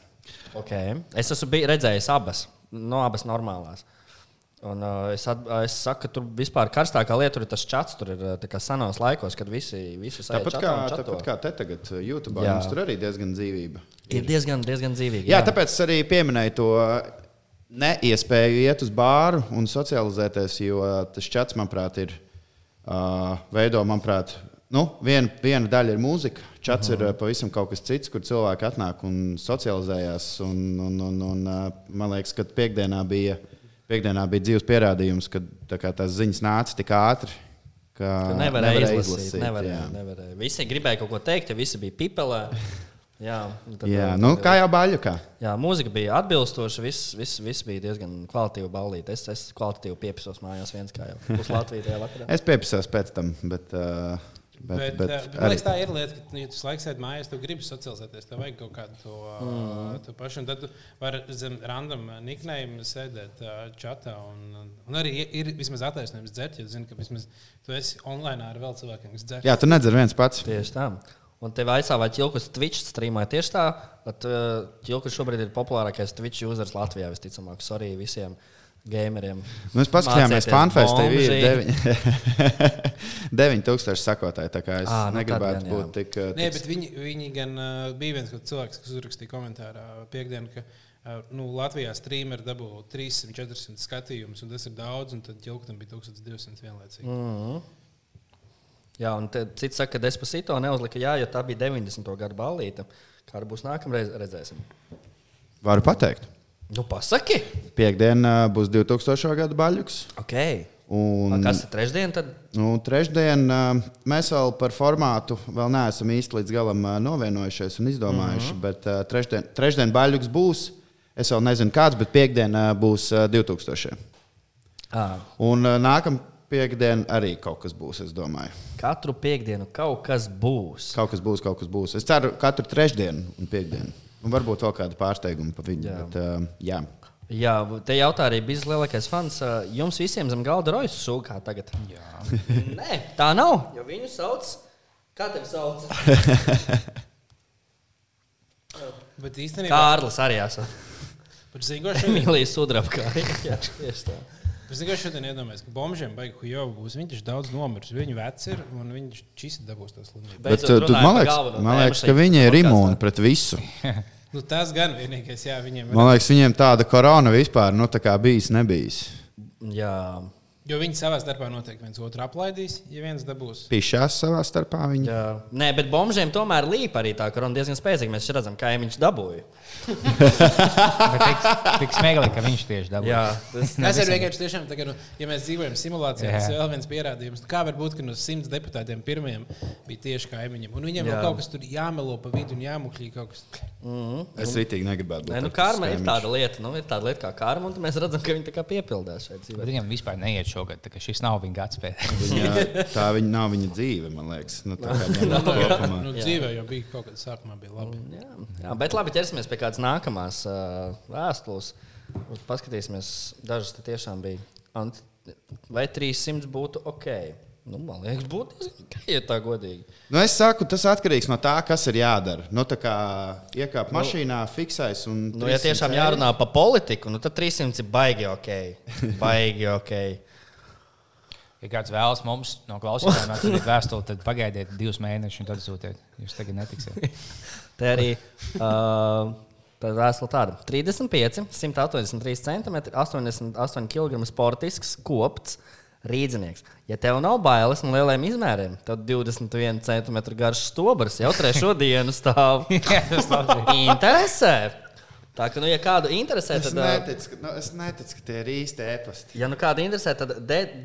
Okay. Es esmu redzējis abas, no abas normālās. Un, uh, es, at, es saku, ka tur vispār karstākā lieta ir tas čats. Tur ir uh, tā kā senos laikos, kad visi, visi Tāpat kā, tāpat kā te tagad, uh, YouTube, Jā. mums tur arī diezgan dzīvība. Ir diezgan, diezgan dzīvīgi. Jā, tāpēc es arī pieminēju to neiespēju iet uz bāru un socializēties, jo tas čats, manuprāt, ir uh, veido, manuprāt, nu, viena, viena daļa ir mūzika. Čats uh -huh. ir uh, pavisam kaut kas cits, kur cilvēki atnāk un socializējās. Un, un, un, un, uh, man liekas, ka piekdienā bija, piekdienā bija dzīves pierādījums, ka tā tās ziņas nāca tik ātri. Ka Tu nevarēji nevarēja izlasīt. Nevarēja, jā. nevarēja. Visi gribēja kaut ko teikt, ja visi bija pipelē. Jā, tad, Jā, uh, nu, kā jau baļķa. Jā, mūzika bija atbilstoša. Viss, viss, viss bija diezgan kvalitatīva balīta. Es, es kvalitatīvi piepisos mājās viens kā jau uz Latvijas tajā vakarā. Es piepisos pēc tam, bet. Uh, Bet, bet, bet, bet man liekas, tā ir lieta, ka, ja tu laikam sēdi mājās, tu gribi socializēties, tev vajag kaut kādu to, mm. to pašu. Tad tu vari zem random niknējumu sēdēt uh, čatā. Un, un arī ir vismaz attaisnojums dzert, jo zini, ka vismaz tu esi online ar vēl cilvēkiem, kas dzer. Jā, tu nedzer viens pats. Tieši tā. Un te vaicā, vai Čilkus Twitch streamē tieši tā. Čilkus šobrīd ir populārākais Twitch users Latvijā, visticamāk. Sorry visiem gameriem. Nu, Mēs paskatījāmies, Fanfest TV ir bomži. 9000 sakotāji. Tā kā es à, nu negribētu gan, jā. būt tik. uh, Nē, tik- bet viņi, viņi gan uh, bija viens cilvēks, kas uzrakstīja komentārā piekdienu, ka uh, nu, Latvijā streameri dabū 300-400 skatījumus, un tas ir daudz, un tad ģilktam bija 1200 vienlaicīgi. Mm. Jā, un te, cits saka, ka Despacito neuzlika, jā, jo tā bija 90. gada balīta. Kāda būs nākamreiz, redzēsim. Varu pateikt. Nu, pasaki! Piektdiena uh, būs 2000. gada baļķis. Okay. Un, Un... Kas ir trešdien? Tad? nu, trešdien uh, mēs vēl par formātu vēl neesam īsti līdz galam novienojušies un izdomājuši. Mm -hmm. Bet trešdien, trešdien baļķis būs. Es vēl nezinu, kāds, bet piekdiena būs uh, 2000. À, Un nākamā piekdiena arī kaut kas būs, es domāju. katru piekdienu kaut kas būs. Kaut kas būs, kaut kas būs. Es ceru, ka katru trešdienu un piekdienu. Un varbūt vēl kāda pārsteiguma pa viņu. Jā. Bet, uh, jā. Jā, te jautā arī bija lielākais fans. ā, Jums visiem zem galda rojas sūkā tagad. Jā. Nē, tā nav. Jo viņu sauc. Kā tevi sauc? Bet īstenībā, Kārlis arī esmu. par zinu, ko šodien, Emīlijas sudrabkā. Jā, tieši tā. par zinu, ko šodien iedomājas, ka bombžiem baigu jau būs. Viņš ir daudz nomiris, viņu veci ir, un viņš šis dabūs tos slimības. Bet, uh, tu, man par liekas, man liekas ka viņi ir imūni pret visu. Nu, tas gan vienīgais, jā, viņiem ir. Man liekas, viņiem tāda korona vispār nu, tā kā bijis, nebijis. Jā, Jo viņi savā starpā noteikti viens otru aplaidīs, ja viens dabūs. Pišķās savā starpā. Viņi. jā. Nē, bet bombžiem tomēr līp arī tā korona diezgan spēcīga. Mēs redzam, kā viņš dabūja. Bet tik, smieklīgi, ka viņš tieši dabūja. Jā, tas Tas ir vienkārši tiešām, tā, ka, nu, ja mēs dzīvojam simulācijā, Jā. tas ir vēl viens pierādījums. Kā var būt, ka no simts deputātiem pirmajiem bija tieši kaimiņiem? Un viņiem Jā. vēl kaut kas tur jāmelo pa vidu un jāmuļķī kaut kas. Es rītīgi negribētu. Nē, nu, karma ir tāda lieta, nu, ir tāda lieta kā karma, un mēs redzam, ka viņi tā kā piepildās šeit dzīvē. Bet viņam vispār neiet šogad, tā kā šis nav viņa gads pēc. Viņa, tā viņa nav viņa dzīve, man liekas. Nu, tā kā ņemot kopumā. Nu, dzīvē jau bija kaut kas sākumā bija labi. Jā, jā, bet labi, ķersimies pie kādas nākamās uh, vēstules. Paskatīsimies, dažas te tiešām bija. Ant, vai 300 būtu ok? Nu, man liekas, būtu diezgan ok, ja tā godīgi. Nu, es saku, tas atkarīgs no tā, kas ir jādara. Nu, tā kā iekāp mašīnā, fiksēs un. Nu, ja 300 tiešām eiro. jārunā par politiku, nu, tad 300 ir baigi ok. Baigi ok. Ja kāds vēlas mums no klausītājiem atsūtīt vēstuli, tad pagaidiet divus mēnešus un tad sūtiet. Jūs tagad netiksiet. Te arī uh, tā vēstule tāda - 35, 183 cm, 88 kg sportisks, kopts, Rīdzinieks. Ja tev nav bailes no lieliem izmēriem, tad 21 cm garš stobrs jau trešo dienu stāv. Interesē. Tā kā, nu, ja kādu interesē, Es tad. ā, neticu, ka, nu, es neticu, ka tie ir īsti ēpasti. Ja nu kāda interesē, tad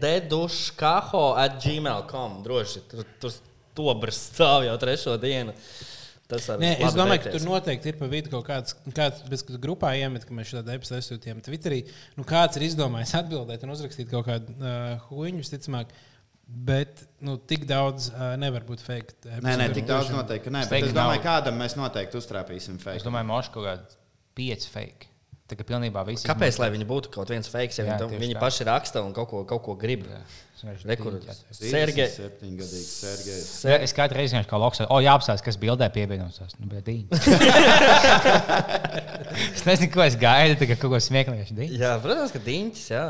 deduškaho at gmail.com droši. Tur, tur stobrs stāv jau trešo dienu. Tas var Nē, es domāju, ka beigties. tur noteikti ir pa vidu kaut kāds, kāds bez grupā iemet, ka mēs šādu epizodu aizsūtījām Twitterī. Nu, kāds ir izdomājis atbildēt un uzrakstīt kaut kādu uh, huīņu, visticamāk. Bet nu, tik daudz uh, nevar būt fake. Nē, nē, tik daudz noteikti. ka Nē, es domāju, nav. kādam mēs noteikti uztrāpīsim Es fake. domāju, moši kaut kādi pieci fake. Tā kā pilnībā viss. Kāpēc, lai viņi būtu kaut viens fakes, ja viņi, viņi paši raksta un kaut ko, kaut ko grib? Sergejs. Sergejs. Es katru reizi vienkārši kā loks, o, jāapstāsta, kas bildē pievienojas. Nu, bet dīņi. es nezinu, ko es gaidu, tagad kaut ko smieklīgu. Jā, protams, ka diņķis. Jā.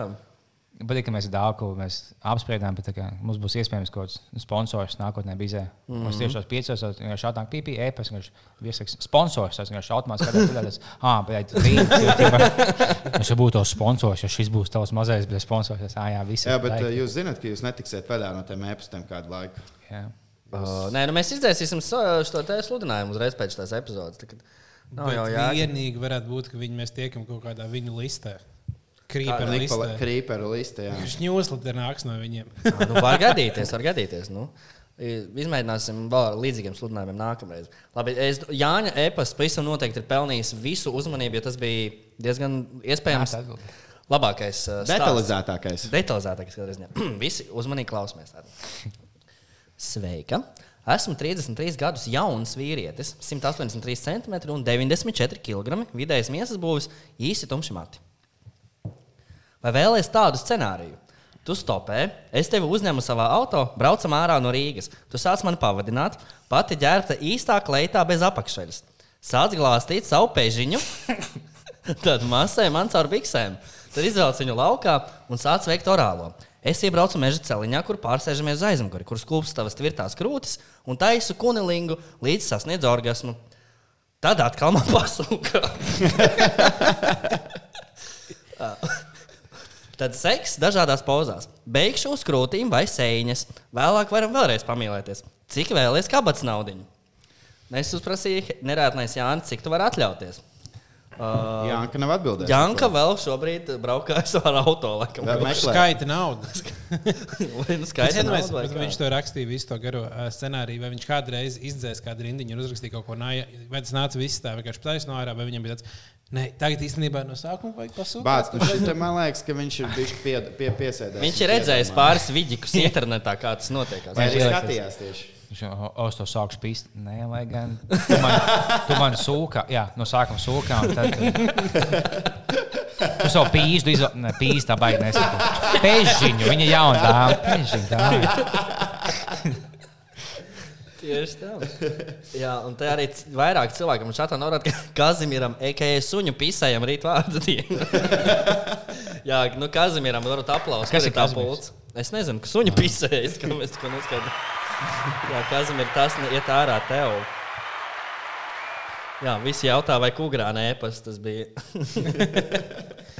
Bet, ka mēs daudz ko mēs apspriedām, bet tā kā mums būs iespējams kaut kāds sponsors nākotnē bizē. Mm -hmm. Mums tieši tos piecos, jau šādā pīpī, e-pasta, viņš viesaks sponsors, tas vienkārši automātiski skatās, ka tas, ah, bet viņš jau būtu tos sponsors, ja šis būs tavs mazais, bet sponsors, tas, ah, jā, viss. Jā, bet laika. uh, jūs zināt, ka jūs netiksiet vaļā no tiem ēpastiem kādu laiku. Jā. Uh, nē, nu mēs izdzēsim šo te sludinājumu uzreiz pēc tās epizodes. Tā, kad Nav jau jā. Vienīgi varētu būt, ka viņi mēs tiekam kaut kādā viņu listē. Krīpera listē. Krīpera listē. jā. Šņūsli nāks no viņiem. Nu, var gadīties, var gadīties. Nu. Izmēģināsim vēl ar līdzīgiem sludinājumiem nākamreiz. Labi, es, Jāņa e-pasta pavisam noteikti ir pelnījis visu uzmanību, jo tas bija diezgan iespējams Jā, labākais. uh, stāsts. Detalizētākais. Detalizētākais, kādā ziņā. Visi uzmanīgi klausamies. tātad. Sveika! Esmu 33 gadus jauns vīrietis, 183 cm un 94 kg. Vidējais miesas būvis īsi tumši mati. Vai vēlēsies tādu scenāriju? Tu stopē, es tevi uzņemu savā auto, braucam ārā no Rīgas. Tu sāc mani pavadināt, pati ģērbta īstā kleitā bez apakšveļas. Sāc glāstīt savu pežiņu, tad masē man caur biksēm. Tad izvelc viņu laukā un sāc veikt orālo. Es iebraucu meža celiņā, kur pārsēžamies uz aizmuguri, kur skūpst tavas tvirtās krūtis un taisu kunilingu līdz sasniedz orgasmu. Tad atkal man pasūka. Tad seks dažādās pozās. Beigšu uz krūtīm vai sēņas. Vēlāk varam vēlreiz pamīlēties. Cik vēlaties kabats naudiņu? Es uzprasīju, nerētnēs Jānis, cik tu vari atļauties. Uh, Jā, ka nav atbildējis. Janka vēl šobrīd braukājas ar auto. Laikam, meklē. Skaita naudu. Vai nu Es skaidrs, iedomājos, vai bet kā? viņš to rakstīja visu to garo ā, scenāriju, vai viņš kādreiz izdzēs kādu rindiņu un uzrakstīja kaut ko nāja, vai tas nāca viss tā vienkārši taisno ārā, vai viņam bija tāds, nē, tagad īstenībā no sākuma vajag pasūtīt. Bāc, nu šitā man liekas, ka viņš ir bijis pie, pie, piesēdējis. Viņš ir redzējis pāris vidikus internetā, kā tas notiek. Vai Viņš skatījās tieši? Viņš jau es to sāku spīst. Nē, lai gan. Tu man, tu man sūkā, jā, no sākuma sūkā. un Tad, tu savu pīzdu izvēlējies. Nē, pīzdu tā baigi nesaku. Pežiņu, viņa jauna dāma. Pežiņu, tā. Tieši tā. Jā, un tā arī vairāk cilvēkiem man šādā norāda, ka Kazimiram, EKE suņu pisējam rīt vārdu dienu. Jā, nu Kazimiram varbūt aplausus. Kas ir tā pults? Es nezinu, ka suņu pisējas, ka mēs to neskaidrojam. Jā, Kazimir, tas iet ārā tev. Jā, visi jautā, vai kukurā nēpas tas bija.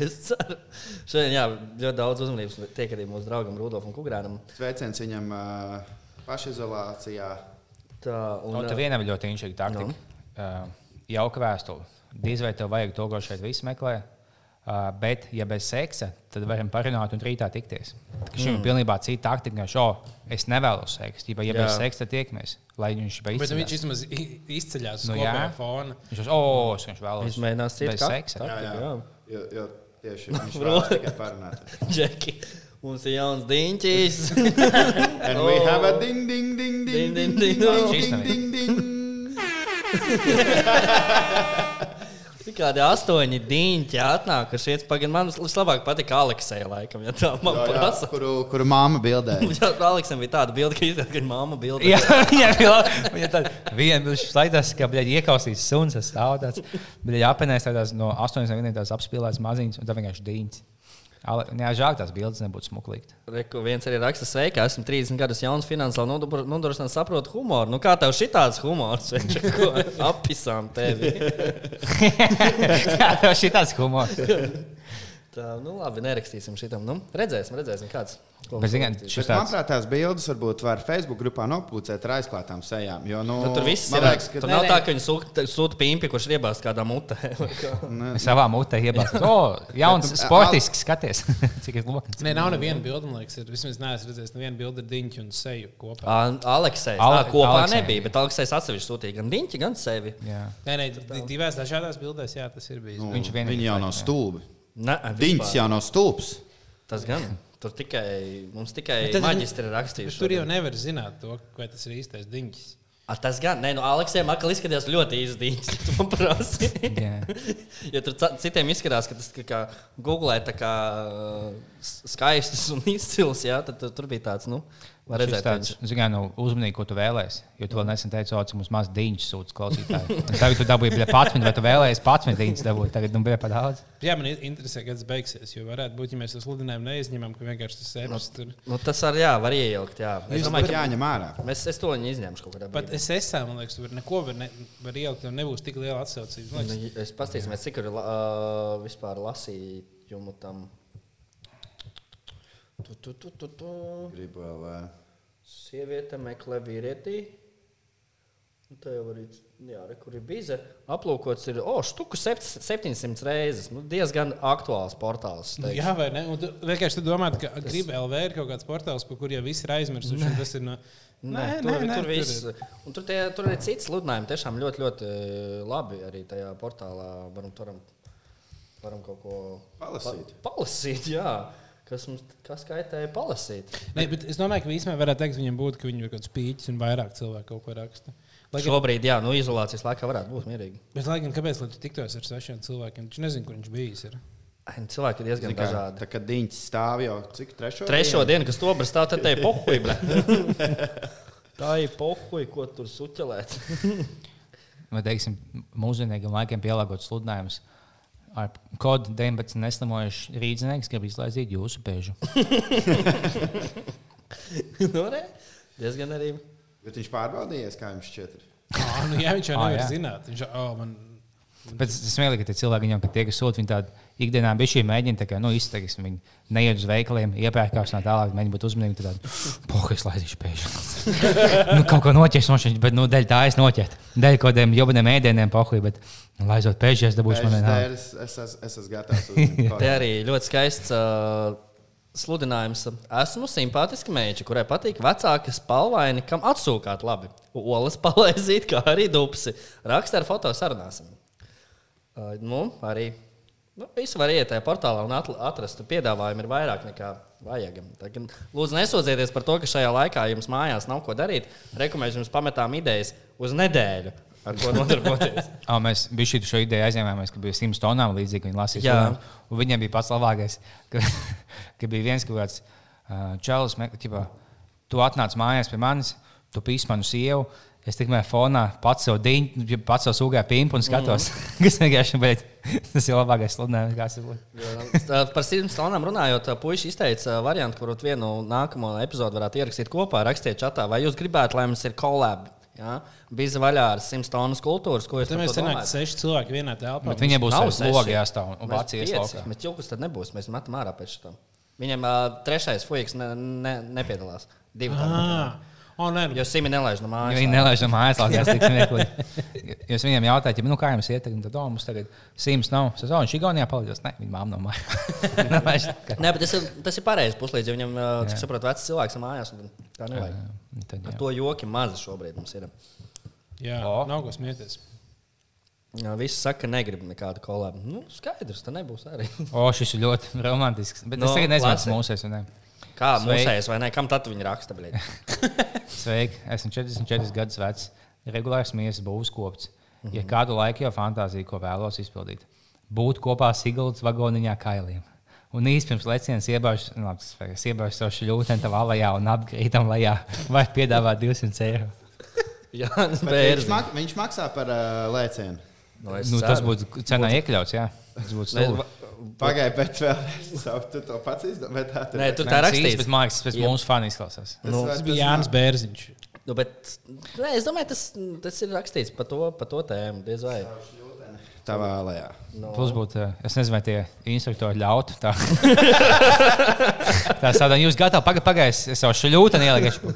es ceru. Šodien, jā, ļoti daudz uzmanības tiek arī mūsu draugam Rudolfam Kukurānam. Sveiciens viņam uh, pašizolācijā. Tā, un, Un tu vienam ļoti inšīgi taktika. Uh, jauka vēstule. Diez vai tev vajag to, ko šeit viss meklē. Uh, bet, ja bez seksa, tad varam parunāt un rītā tikties. Tā Šim mm. ir pilnībā cita taktika, ka šo es nevēlos seksu. Ja, ja Jā. bez seksa, tad tiekamies. Lai viņš Bet nu, viņš vismaz i- izceļās uz Nu, no jā. fona. Viņš jau oh, viņš vēlos. Izmēģinās citu bez ka- seksa. Jā, jā. jā. Jo, jo tieši viņš vēlas tikai parunāt. Mums ir jauns diņķis. And we have a ding, ding, ding, ding, Ding, ding, ding, ding, ding. ding, ding. Tik kādi astoņi diņķi atnāk, kas iet pagaidi. Man vislabāk patīk Aleksēja laikam, ja tā man Jā, jā, prasa. Kuru, kuru māma bildēja. Jā, Aleksam bija tāda bilde, ka izskatās, ka viņa mamma bilde. Jā, viņam bija labi. Viņa tāda viena bija slaidās, ka bija iekausīts suns, tas stāv tāds. Bija apēnēs tādās no 80 gadiem tās apspīlētas maziņas, un tā vienkārši dīņas. Ale- Jā, žēl, tās bildes nebūtu smuklīgas. Reku viens arī raksta, sveika, esmu 30 gadus jauns finansiāli nodarbināts, nodrošināt saprotu humoru. Nu, kā tev šitāds humors? Appisām tevi. Jā, tev šī tāds humors. Tā, nu labi, nerakstīsim šitam. Nu, redzēsim, redzēsim, kāds. šis tāds- manuprāt, tās bildes varbūt var Facebook grupā nopublicēt ar aizklātām sejām. Jo, nu, Nu, tur viss ir. liekas, ka Tur nav tā, ka viņi sūta, sūta pimpi, kurš ir iebāzts kādā mutē. Savā mutē iebāzts. O, jauns, Bet, nu, sportisks, skaties, cik ir loks. Nē, nav neviena bilde, man liekas, ir. Vismaz neesmu redzējis nevienu bildi ar diņķu un seju kopā. Aleksējs. Ale- Ale, kopā Aleksei. nebija, bet Aleksējs atsevišķi sūtīja gan diņķi, gan sevi. Jā. Nē, nē, di- divās dažādās bildēs, jā, tas ir bijis. nu, Viņš vienīgais viņi jau nav laikam, jā. Ne, Diņš jau nav stulbs. Tas gan. Tur tikai, mums tikai Bet rakstījuši. Tur jau nevar zināt, to, vai tas ir īstais diņķis. A, tas gan. Nē, no Aleksējiem atkal izskatījās ļoti īsts diņš. Tu man prasīji. Jā. Jo tur citiem izskatās, ka tas kā googlē tā kā uh, s- skaistus un izcils. Jā, tad tur, tur bija tāds, nu, Šis redzēt, tāds, zināmā mērā, uzmanīgi, ko tu vēlēsies. Jo tu vēl nesen teici, ka mums maz dīņš sūta klausītāji. Un Tagad tu dabūji pats, vai tu vēlējies pats dīņš dabūt. Tagad nu bija pat daudz. Jā, man interesē, kad tas beigsies. Jo varētu būt, ja mēs to sludinājumu neizņemam, ka vienkārši tas sēžas tur. Nu, tas arī jā, var iejaukt. Jā. Es Es domāju, ka jāņem ārā. mēs es to izņemšu kaut kādā Pat brīdī. es esmu, man liekas, tur neko var, ne, var ielikt, jo nebūs tik liela atsaucība. Nu, Es paskatīsimies, cik ir uh, vispār lasījumu tam. Tu, tu, tu, tu, tu. Gribu vēl. ā, Sieviete meklē vīrietī. Nu, Tā jau arī jā, re, kur ir bijusi. Aplūkots ir oh, štuku sept- 700 reizes. Nu, diezgan aktuāls portāls. Nu, jā, vai ne? Un tu vienkārši tu domā, ka gribi LV ir kaut kāds portāls, par kuriem visi ir aizmirsuši. Tas ir no. Nē, tur, nē, tur, viss, un tur, tie, tur ir cits sludinājums. Tiešām ļoti, ļoti eh, labi arī tajā portālā. Varam, varam, varam kaut ko Palasīt. Pa, palasīt jā. Kas mums kas kaitēja palasīt? Nē, bet es domāju, ka īstenībā varētu teikt, ka viņam būtu, ka viņi ir kaut kāds pīķis un vairāk cilvēku kaut ko raksta. Lai Šobrīd, jā, nu, izolācijas laikā varētu būt mierīgi. bet, lai gan kāpēc, lai tu tiktos ar svešiem cilvēkiem, viņš nezina, kur viņš bijis. Ir. Ai, nu, Cilvēki ir diezgan Zini kā, dažādi. Tā kā diņš stāv jau cik trešo? Trešo dienu, kas to brīdī stāv, tad te ir pohuļ. Tā ir pohuļ, ko tur suķelēt. Vai teiksim, mūsdienīgiem laikiem pielāgots sludinājums. Ar kodu 19 neslimojuši rīznieks grib izlaizīt jūsu pēžu. nu, re, diezgan arī. Bet viņš pārbaudījies, kā šķiet. ir? Ah, nu, jā, viņš jau Ah, nevar jā. zināt. Viņš oh, man, Bet es smieklīgi, ka tie cilvēki, viņam, kad tie, kas sūta, viņi tādu ikdienā bija šī mēģina, tā kā, nu, izteiks, viņi neiet uz veikaliem, iepērkās no tālāk, mēģina būt uzmanīgi, tad tādu, poha, es laidīšu pēkšņi. nu, kaut ko noķers no šeit, bet, nu, dēļ tā es noķert. Dēļ kaut kādiem jobiniem ēdieniem, poha, bet, nu, laizot pēkšņi, es dabūšu man Pēc vienā. dēļ Es es esmu es esmu gatavs. Te arī ļoti skaists uh, sludinājums. Esmu simpātiska meitene, kurai patīk vecāki spalvaini, kam atsūkāt labi. Olas palaizīt, kā arī dupsi. Raksta ar foto sarunāsim. Uh, nu, arī nu, visu var iet tajā portālā un atrast. Piedāvājumi ir vairāk nekā vajag. Kā, Lūdzu, nesūdzieties par to, ka šajā laikā jums mājās nav ko darīt. Rekomendēju jums pametām idejas uz nedēļu, ar ko nodarboties. Oh, mēs bijām šo ideju aizņēmāmies, ka bija 100 tonām līdzīgi. Viņi lasīja, un viņiem bija pats labākais. Ka, ka bija viens kaut kāds uh, čalis, ka tu atnāc mājās pie manis, tu pīsi manu sievu. Es tikmēr fonā pats sev diņu, pats sev sūgāju pimpu un skatos, mm. kas vienkārši bet tas ir labākais sludinājums, kāds ir. būt. Tā, Par simts stunām runājot, puiši izteica variantu, kuru vienu nākamo epizodu varētu ierakstīt kopā. Rakstiet, čatā, vai jūs gribētu, lai mums ir kolēbi. Ja? Bija vaļā ar simts tonnas kultūras, ko jūs Tad par mēs to sanākam domājat? seši cilvēki vienā telpā. Bet viņiem būs seši. logi jāstāv un pieci, laukā. Bet jūkas tad nebūs. Mēs metam ārā pēc tam. Viņam uh, trešais fujiks ne, ne, nepiedalās. Divi tādi. Oh, nē, nu, Jo Simi nelaiž no Ja mājas. Viņi nelaiž no mājas, tas ir smieklīgi. Jūs viņiem jautājat, ja, nu, kā jums iet, tad oh, mums tagad simts nav. Es saprotu, viņš ir Igaunijā palīdzēs. Nē, viņa māma no mājas. Nē, bet tas ir, tas ir pareizi puslīdz. jo Viņam, uh, cik saprotu, vecs cilvēks ir mājās. un Tā nevajag. Tad, Ar jā. to joki mazi šobrīd mums ir. jā, O. nav ko smieties. Jā, Visi saka, ka negrib nekādu kolēbu. Nu, skaidrs, tā nebūs arī. O, šis ir ļoti romantisks. Bet No, es tagad nezinu, kas vai ne? Kā mūsējas vai ne? Kam tad viņi raksta? Sveiki, esmu 44 gadus vecs, regulārs miesas būvs kopts. Ja kādu laiku jau fantāzija, ko vēlos izpildīt, būt kopā Siguldas vagoniņā kailiem. Un īstenībā pirms lecienas iebāžu savu šļūteni tavā alajā un apkrītam lejā, vai piedāvāt 200 eiro. Jā, Viņš, bērns. mak viņš maksā par uh, lēcienu. Nu, es Nu, tas ceru. būtu cenā iekļauts. Jā. Tas būtu va- Pagaidiet, bet vēl tu to pats izdomāji. Nē, ir. tur tā tas rakstīts. Bet mākslinieks pēc Jep. mūsu fanu izklausās. Tas Nu, Tas bija tas Jānis Bērziņš. Nu, bet, nē, es domāju, tas, tas ir rakstīts par to, par to tēmu. Diez vai. Tavā alejā. No. Plus būtu, eh, es nezinu, vai tie instruktori ļautu. Tā, tā tādā jūs gatavi pagaidāt, pagaidāt, es jau šļūtu ielieku.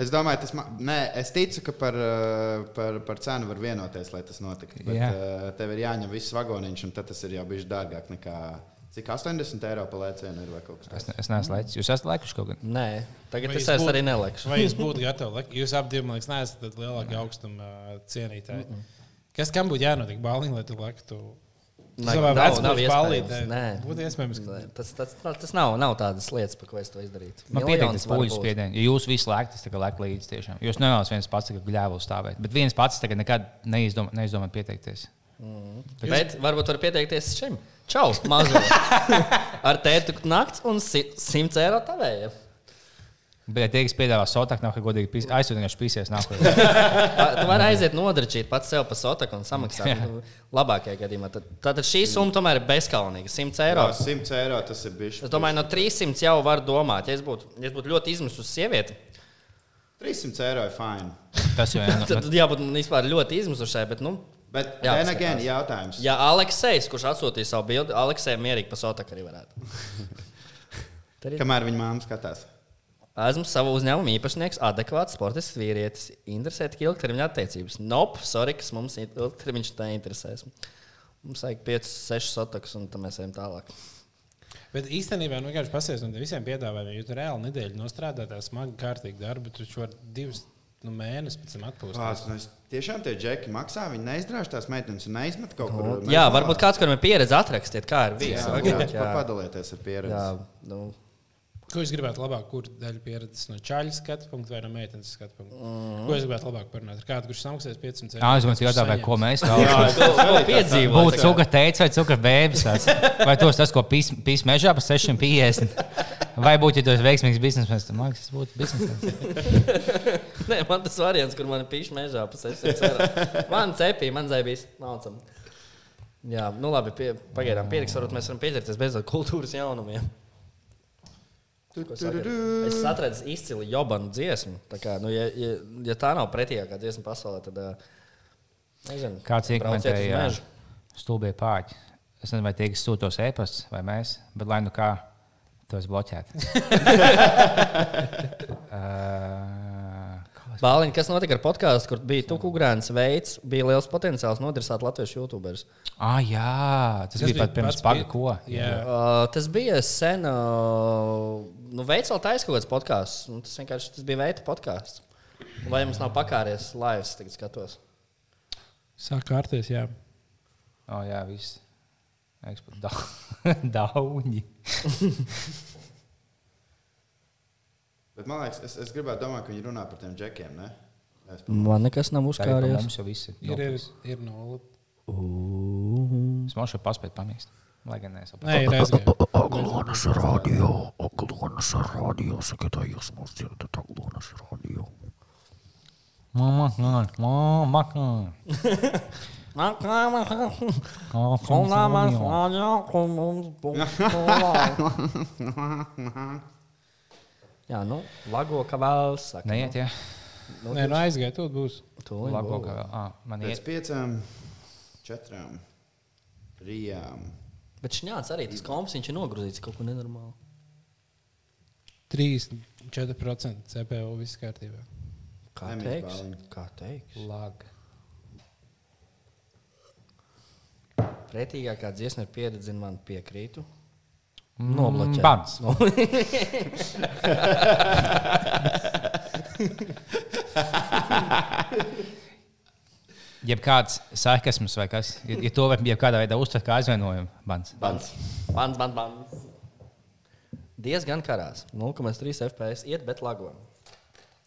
Es domāju, tas man, nē, es ticu, ka par, uh, par, par cenu var vienoties, lai tas notiktu. Bet uh, tev ir jāņem viss vagoniņš, un tad tas ir jau bijis dārgāk nekā cik 80 eiro par lēcienu ir vai kaut kas Es, tāds. ne- es neesmu laicis. Jūs esat laikuši kaut ko. Nē, tagad Vai es es būtu- arī nelekšu. Vai jūs būtu gatavi? Jūs abi divi, man liekas, neesat tad lielākie augstuma ā, cienītāji. Kas kam būtu jānotiek balīņ, lai tu lektu? Nē, Savā nav- vecumā nav iespējams. Nē. Būtu iespējams, ka Tas, tas, tas, tas nav, nav tādas lietas, par ko es to izdarītu. Man Miljons tas varbūt. spiediens. Ja jūs visi lēkat, tas lēk līdzi tiešām. Jūs nevēlaties viens pats gļēvu stāvēt. Bet viens pats tagad nekad neizdomā, neizdomā pieteikties. Bet varbūt var pieteikties šim. Čau, mazo. Ar tētu nakts un si- 100 eiro tavējiem. Bet, ja tie, kas piedāvā sotaku, nav godīgi pīs- aizsūtījuši pīsies nākotnē. Tu vari aiziet nodarīt pats sev par sotaku un samaksāt. Nu, Labākajā gadījumā. Tad, tad šī summa tomēr ir bezskaunīga. 100 eiro. Jā, 100 eiro tas ir bijis. Es domāju, no 300 jau var domāt. Ja es būtu, ja es būtu ļoti izmisusi sieviete, 300 eiro ir fine. Tas jau ir. tad jābūt man vispār ļoti izmisušai. Bet, nu, Bet, Jā, then again, jautājums. ja Aleksējs, kurš atsūtīja savu bildi, Aleksējam mierīgi par sotaku arī varētu. Kamēr viņa māma skatās. Esmu savu uzņēmumu īpašnieks, adekvāts sportisks vīrietis. Interesē tik ilgtermiņa attiecības. Nope, sorry, kas mums ilgtermiņš tā interesēs. Mums vajag 5, 6 sotakus, un tad mēs ejam tālāk. Bet īstenībā, nu, vienkārši pasies tiem visiem piedāvājumiem, jo tu reāli nedēļu nostrādā tā smagi, kārtīgi darbu, tu vari divus nu, mēnešus pēc tam atpūsties. Nu tiešām tie džeki maksā, viņi neizdrāž tās meitenes un neizmet kaut kur. Nu, Jā, varbūt kāds, kuram ir pieredze, atrakstiet, kā ir bijis. Jā, Agrāk, jā, padalieties ar pieredzi. jā, nu, Ko jūs gribētu labāk, kur daļa pieredzes no čaļa skatu punkta vai no meitenes skatu punkta? Mm. Ko jūs gribētu labāk parunāt? Ar kādu, kurš samaksās 500 eiro? Jā, es domāju, jautā, vai ko mēs vēlamies. piedzīvot. Būtu cukura teicis vai cukura bēbis. Vai tos tas, ko pīs, pīs mežā par 650? Vai būtu, ja tu esi veiksmīgs biznesmenis, tad man liekas, tas būtu biznesmenis. Nē, man tas variants, kur man ir pīši mežā pa 600 eiro. Man cepīja, man zēbīs. Mācam. Jā, nu labi, pie, pagaidām pieriks, varbūt mēs varam pieķerties bez kultūras jaunumiem. Es atradu izcili jobanu dziesmu. Tā kā, nu, ja, ja, ja tā nav pretīgākā dziesma pasaulē, tad. Nezinu, Kāds iekomentēja stulbie pārķi. Es nezinu, vai tie, kas sūtos e-pastus vai mēs, bet lai nu kā, to es bloķētu. uh, Bāliņ, kas notika ar podkāstu, kur bija Tukugrāns veids, bija liels potenciāls nodarīt latviešu youtuberus. ah, jā, tas, tas bija pat pirms pats paga pi- ko. Jā, Uh, tas bija sen. Uh, nu, veids vēl taisa kaut kāds podkāsts. Nu, tas vienkārši tas bija veida podkāsts. Vai jums nav pakāries laivas, tagad skatos? sāk kārties, jā. Oh, jā, viss. Ekspo- Da Dauņi. Bet man liekas, es, es gribētu domāt, ka viņi runā par tiem džekiem. Ne? Es Man nekas nav pa mums jau viss. Ir, ir, ir nulle. Es man šo paspēju pamīst. Lai gan ir aizgājis. Aglonas radio, Aglonas radio, sakiet, jūs mūs dzirdat, Aglonas radio. Mama, mama, mama. Jā, nu, lago kā vēl saka. Neiet, jā. Nē, nu aizgāja, tur būs. Tūlīt Lago, būs. ka ah, man Pēc iet. piecām, četrām, trijām. Bet šņāts arī tas komps, viņš ir nogrūzīts kaut ko nenormālu. 3-4% CPU viss kārtībā. Kā teiks? Kā teiks? Lag. Pretīgākā dziesma ir pieredze, man piekrītu. Mm, Nobloķēt. Bans. No. Jebkāds sarkasms vai kas, ja, ja to var jebkādā veidā uztvert kā aizvainojumu, bans. Bans, bans, bans. bans. Diezgan karās. 0,3 FPS iet, bet lago.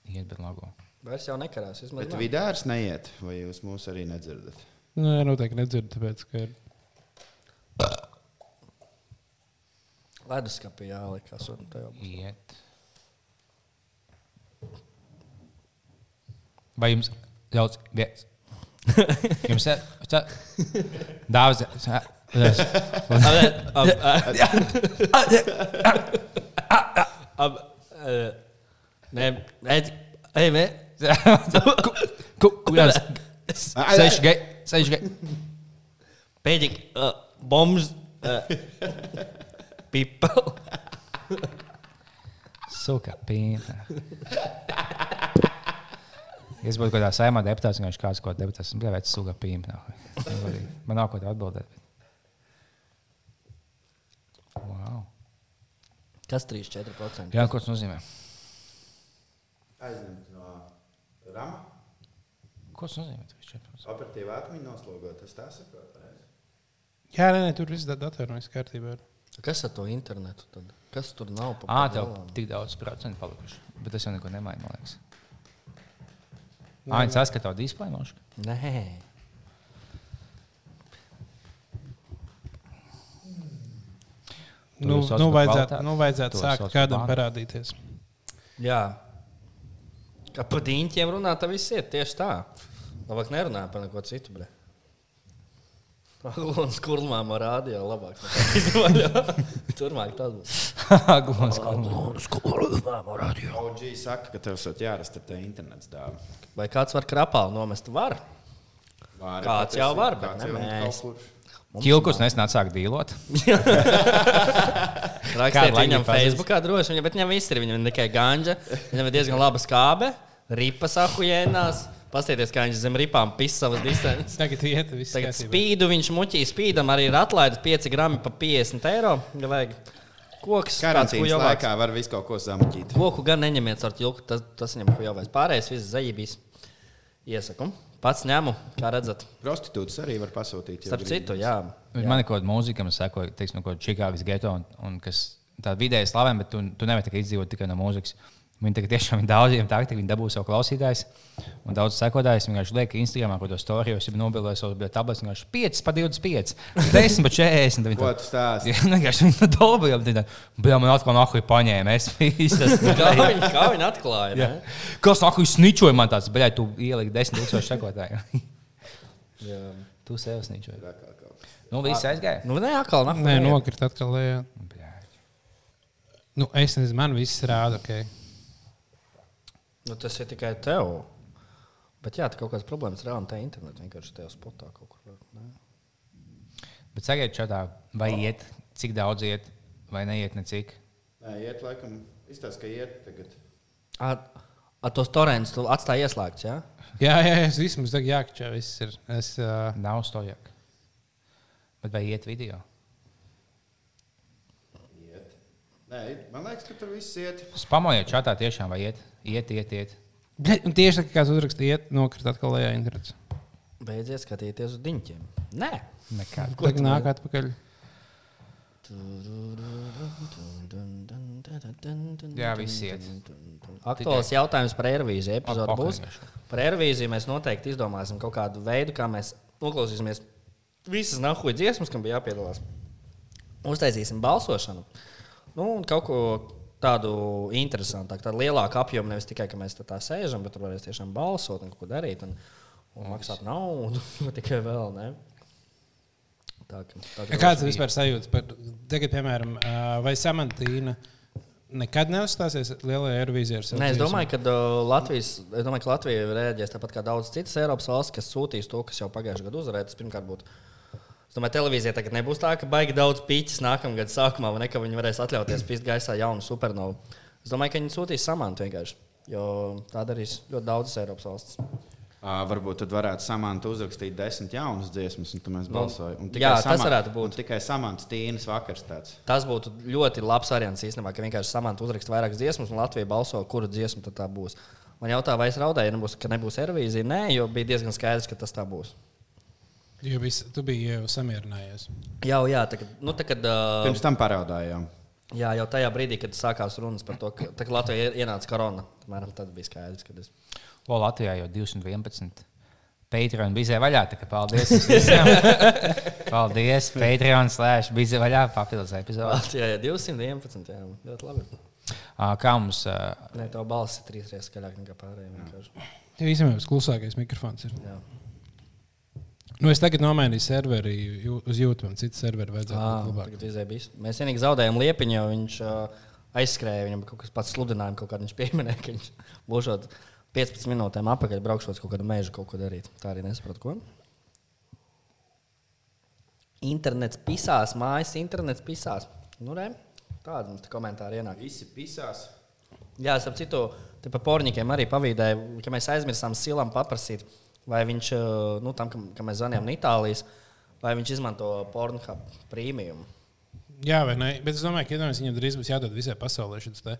Iet, bet lago. Vairs jau nekarās. Bet vidārs neiet, vai jūs mūs arī nedzirdat? Nē, noteikti nedzirdu, tāpēc, ka ir. Leduskapī jāliekās. un tev būs. Iet. Vai jums daudz vietas? Jums ir daudz. Ab, eh, Nē, nē, ej, nē. Kurās? Seši gai. Seši gai. Pēdik, uh, bombs, uh, people. Suka, pīna. Es būtu kaut kādā saimā deputāts, un viņš kāds ko deputāts. Es biju suga pīna. Man nav ko te atbildēt. Wow. Kas 3-4%? Jā, ko tas nozīmē? Aizņemt no rama. Ko tas nozīmē? 3-4%? Operatīvā atmiņa noslogot. Tas tā saprot. pareizi? Jā, nē, nē, tur viss datorā viss kārtībā. ir. Kas ar to internetu? Tad? Kas tur nav? pa tev tik daudz procentu palikuši. Bet tas jau neko nemaina, man liekas. Ā, viņi saskata to displeju nošu. Nē. Nu, nu, vajadzētu, nu, vajadzētu sākt kādam bānu? parādīties. Jā. Kā par dīņķiem runā, tad viss ir tieši tā. Labāk nerunā par neko citu. Bre. Aglons kurlmām ar rādio labāk. Turmāk tas būs. Glons, glons. OG saka, ka tev esat jārastē internets dāvā. Vai kāds var krapālu nomest? Var. Vāri Kāds jau var, bet ne mēs. Ķilkus nesen atsāk dīlot. Rakstiet viņam? Facebookā droši vien, bet viņam viss ir. Viņam ir tikai ganja, viņam ir diezgan laba skābe, ripas ahujēnās. Pastieties, kā viņš zem ripām pisa savas distances. Tagad iet, viss Tagad kārtībā. spīdu viņš muļķī, spīdam arī ir atlaides 5 gramu par 50 eiro. Vajag koks, Karantīnas laikā var visu kaut ko samuķīt. Koku gan neņemiet ar ķilku, tas, tas viņam jau vajag. Pārējais viss zaļības. Iesaku. Pats ņemu, kā redzat. Prostitūtas arī var pasūtīt. Starp citu, jā. Man ir kaut kāda mūzika, kas seko, teiksim, no kaut kāda Čikāgas geto, un, un kas tāda vidēji slavena, bet tu, tu nevari tikai izdzīvot tikai no mūzikas. Viņi tagad tiešām ir daudziem takti, viņi dabū savu klausītājus. Un daudz sekotājus viņi vienkārši liek Instagramā, ko to storijos, jau nobilēja savus biļetes tablets, vienkārši 5 pa 25, 10 pa 40. tad viņi tu stāsti? Jā, vienkārši viņi to dabūja, tad bija man atkal nahuj paņēma. Es visas. Kā viņi, kā viņi atklāja? Jā. ne? Kas nahuj sničoja man tāds, bet tu ieliki 10 tūkstoši sekotāju. Tu sev sničoji. Nu, viss aizgāja. Nu, nē, atkal nāk. Nē, nokrīt atkal lejā. Nu, es nezinu, man viss rāda, ok. Nu, tas ir tikai tev. Bet jā, tā kaut kādas problēmas reāli tā internetā vienkārši tajā spotā kaut kur. Ne? Bet sagaidīt, čatā, vai iet, cik daudz iet, vai neiet necik. Nē, iet laikam. Izstāsta, ka iet tagad. Ar, ar tos torrentus tu atstāji ieslēgts, jā? Jā, jā, es vismaz tagad jākčā, viss ir. Es, uh, Nav stojāk. Bet vai iet video? Iet. Nē, man liekas, ka tur viss iet. Spamojiet čatā tiešām, vai iet, iet, iet. iet. bļa, un tieši tā, kā kāds uzrakstīja, nokrīt atkal lejā internets. Beidziet skatīties uz diņķiem. Nē, Nekad. Tagad nāk atpakaļ. Jā, viss iet. Aktuāls jautājums par Eirovīziju. Epizode būs. Par Eirovīziju mēs noteikti izdomāsim kaut kādu veidu, kā mēs noklausīsimies visas nahuļu dziesmas, kam bija jāpiedalās. Uztaisīsim balsošanu. Nu, un kaut ko tādu interesantāku, tādu lielāku apjomu. Nevis tikai, ka mēs tā sēžam, bet tur varēs tiešām balsot un ko darīt. Un, un maksāt naudu, tikai vēl. Ne? Tā, ka, tā, ka Kāds ir vispār sajūta par tagad, piemēram, vai Samantīna nekad neuzstāsies lielajā savu Nē, es domāju, ka uh, Latvijas, es domāju, ka Latvija reaģēs tāpat kā daudzas citas Eiropas valstis, kas sūtīs to, kas jau pagājušajā gadā uzvarēja. Tas pirmkārt būtu. Es domāju, televīzija tagad nebūs tā, ka baigi daudz pīķis nākamā gada sākumā, vai ne, ka viņi varēs atļauties pist gaisā jaunu supernovu. Es domāju, ka viņi sūtīs samantu vienkārši, jo tā darīs ļoti daudzas Eiropas valstis. À, varbūt tad varētu samants uzrakstīt desmit jaunas dziesmas, un tad mēs balsojam. Un jā, tas Saman- varētu būt. Tikai samants tīnas vakars tāds. Tas būtu ļoti labs variants īstenībā, ka vienkārši samantu uzrakst vairākas dziesmas, un Latvija balso, kura dziesma tad tā būs. Man jautā, vai es raudāju, ja nebūs, ka nebūs Eirovīzija. Nē, jo bija diezgan skaidrs, ka tas tā būs. Jo vis, tu biji jau samierinājies. Jā, jā, tā, kad, nu, tā, kad, uh, Pirms tam paraudājām. Jā, jau tajā brīdī, kad sākās runas par to, ka tā, Latvijā ienāca korona, apmēram, tad bija skaidrs, ka es. O, Latvijā jau 211. Patreon bija vaļā. Paldies! jums visiem. Paldies! Patreon slēdz bija vaļā papildus epizode. Latvijā jau 211. Jā, ļoti labi. Kā mums ā, Nē, tā balss ir trīs reizes skaļāk nekā pārējiem. Tev īstenībā tas klusākais mikrofons ir. Jā. Nu, es tagad nomainīju serveri uz YouTube, un citu serveri vajadzētu Ah, būt labāk. tagad izēja bijis. Mēs vienīgi zaudējām liepiņu, jo viņš uh, aizskrēja. Viņam kaut kas pats sludinājums, kaut kādā viņš pieminēja, ka viņš būšot 15 minūtēm apakaļ braukšot kaut kādu mežu, kaut ko darīt. Tā arī nesapratu, ko. internets pisās, mājas internets pisās. Nu, re, tāda mums te komentāri ienāk. Visi pisās. Jā, ap citu, te par pornikiem arī pavīdēju, ka mēs aizmirsām Silam paprasīt, vai viņš, eh, nu, tam, kam, kam mēs zvanījām no Itālijas, vai viņš izmanto Pornhub prēmiju. Jā, vai ne? Bet es domāju, ka iedomājieties, viņam drīz būs jādod visai pasaulē šis te.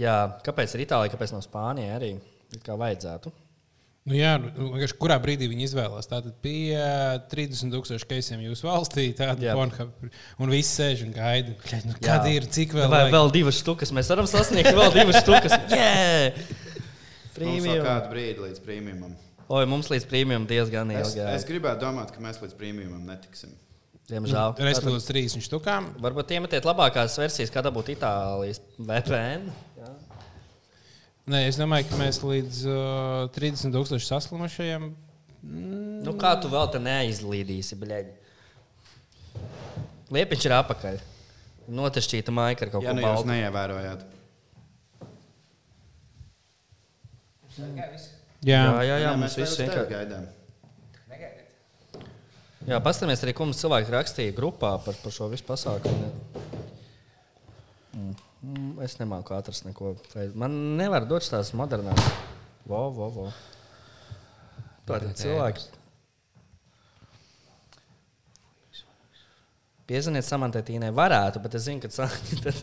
Jā, kāpēc ir Itālija, kāpēc nav Spānija arī? Kā vajadzētu. Nu, jā, nu, vienkārši kurā brīdī viņi izvēlās. Tātad pie 30,000 keisiem jūsu valstī, tāda Jā. Pornhub, un viss sēž un gaida. Nu, Jā. kad ir, cik vēl? Vai vajag? vēl divas štukas mēs varam sasniegt? Vēl divas štukas. Jā, Mums vēl kādu brīdi līdz prēmijam. Oi, mums līdz prēmijam diezgan Es, ilgi. es gribētu domāt, ka mēs līdz prēmijam netiksim. Diemžēl. Respektīvi, 30 štukām. Varbūt iemetiet labākās versijas, kā dabūt Itālijas VPN. Jā. Nē, es domāju, ka mēs līdz uh, 30,000 saslimušajiem. Nu, kā tu vēl te neizlīdīsi, bļaigi? Liepiņš ir apakaļ. Notešķīta maika ar kaut Ja ko nu jūs neievērojāt. Jā, Jā, jā, jā, mēs viss tevi vienkārši. gaidām. Jā, paskatieties arī, ko mums cilvēki rakstīja grupā par, par šo visu pasākumu. Mm. Mm, Es nemāku atrast neko. Man nevar dot tās modernās. Vo, vo, vo. Tātad cilvēki. Piezvaniet Samantai Tīnai varētu, bet es zinu, ka, sa- tad,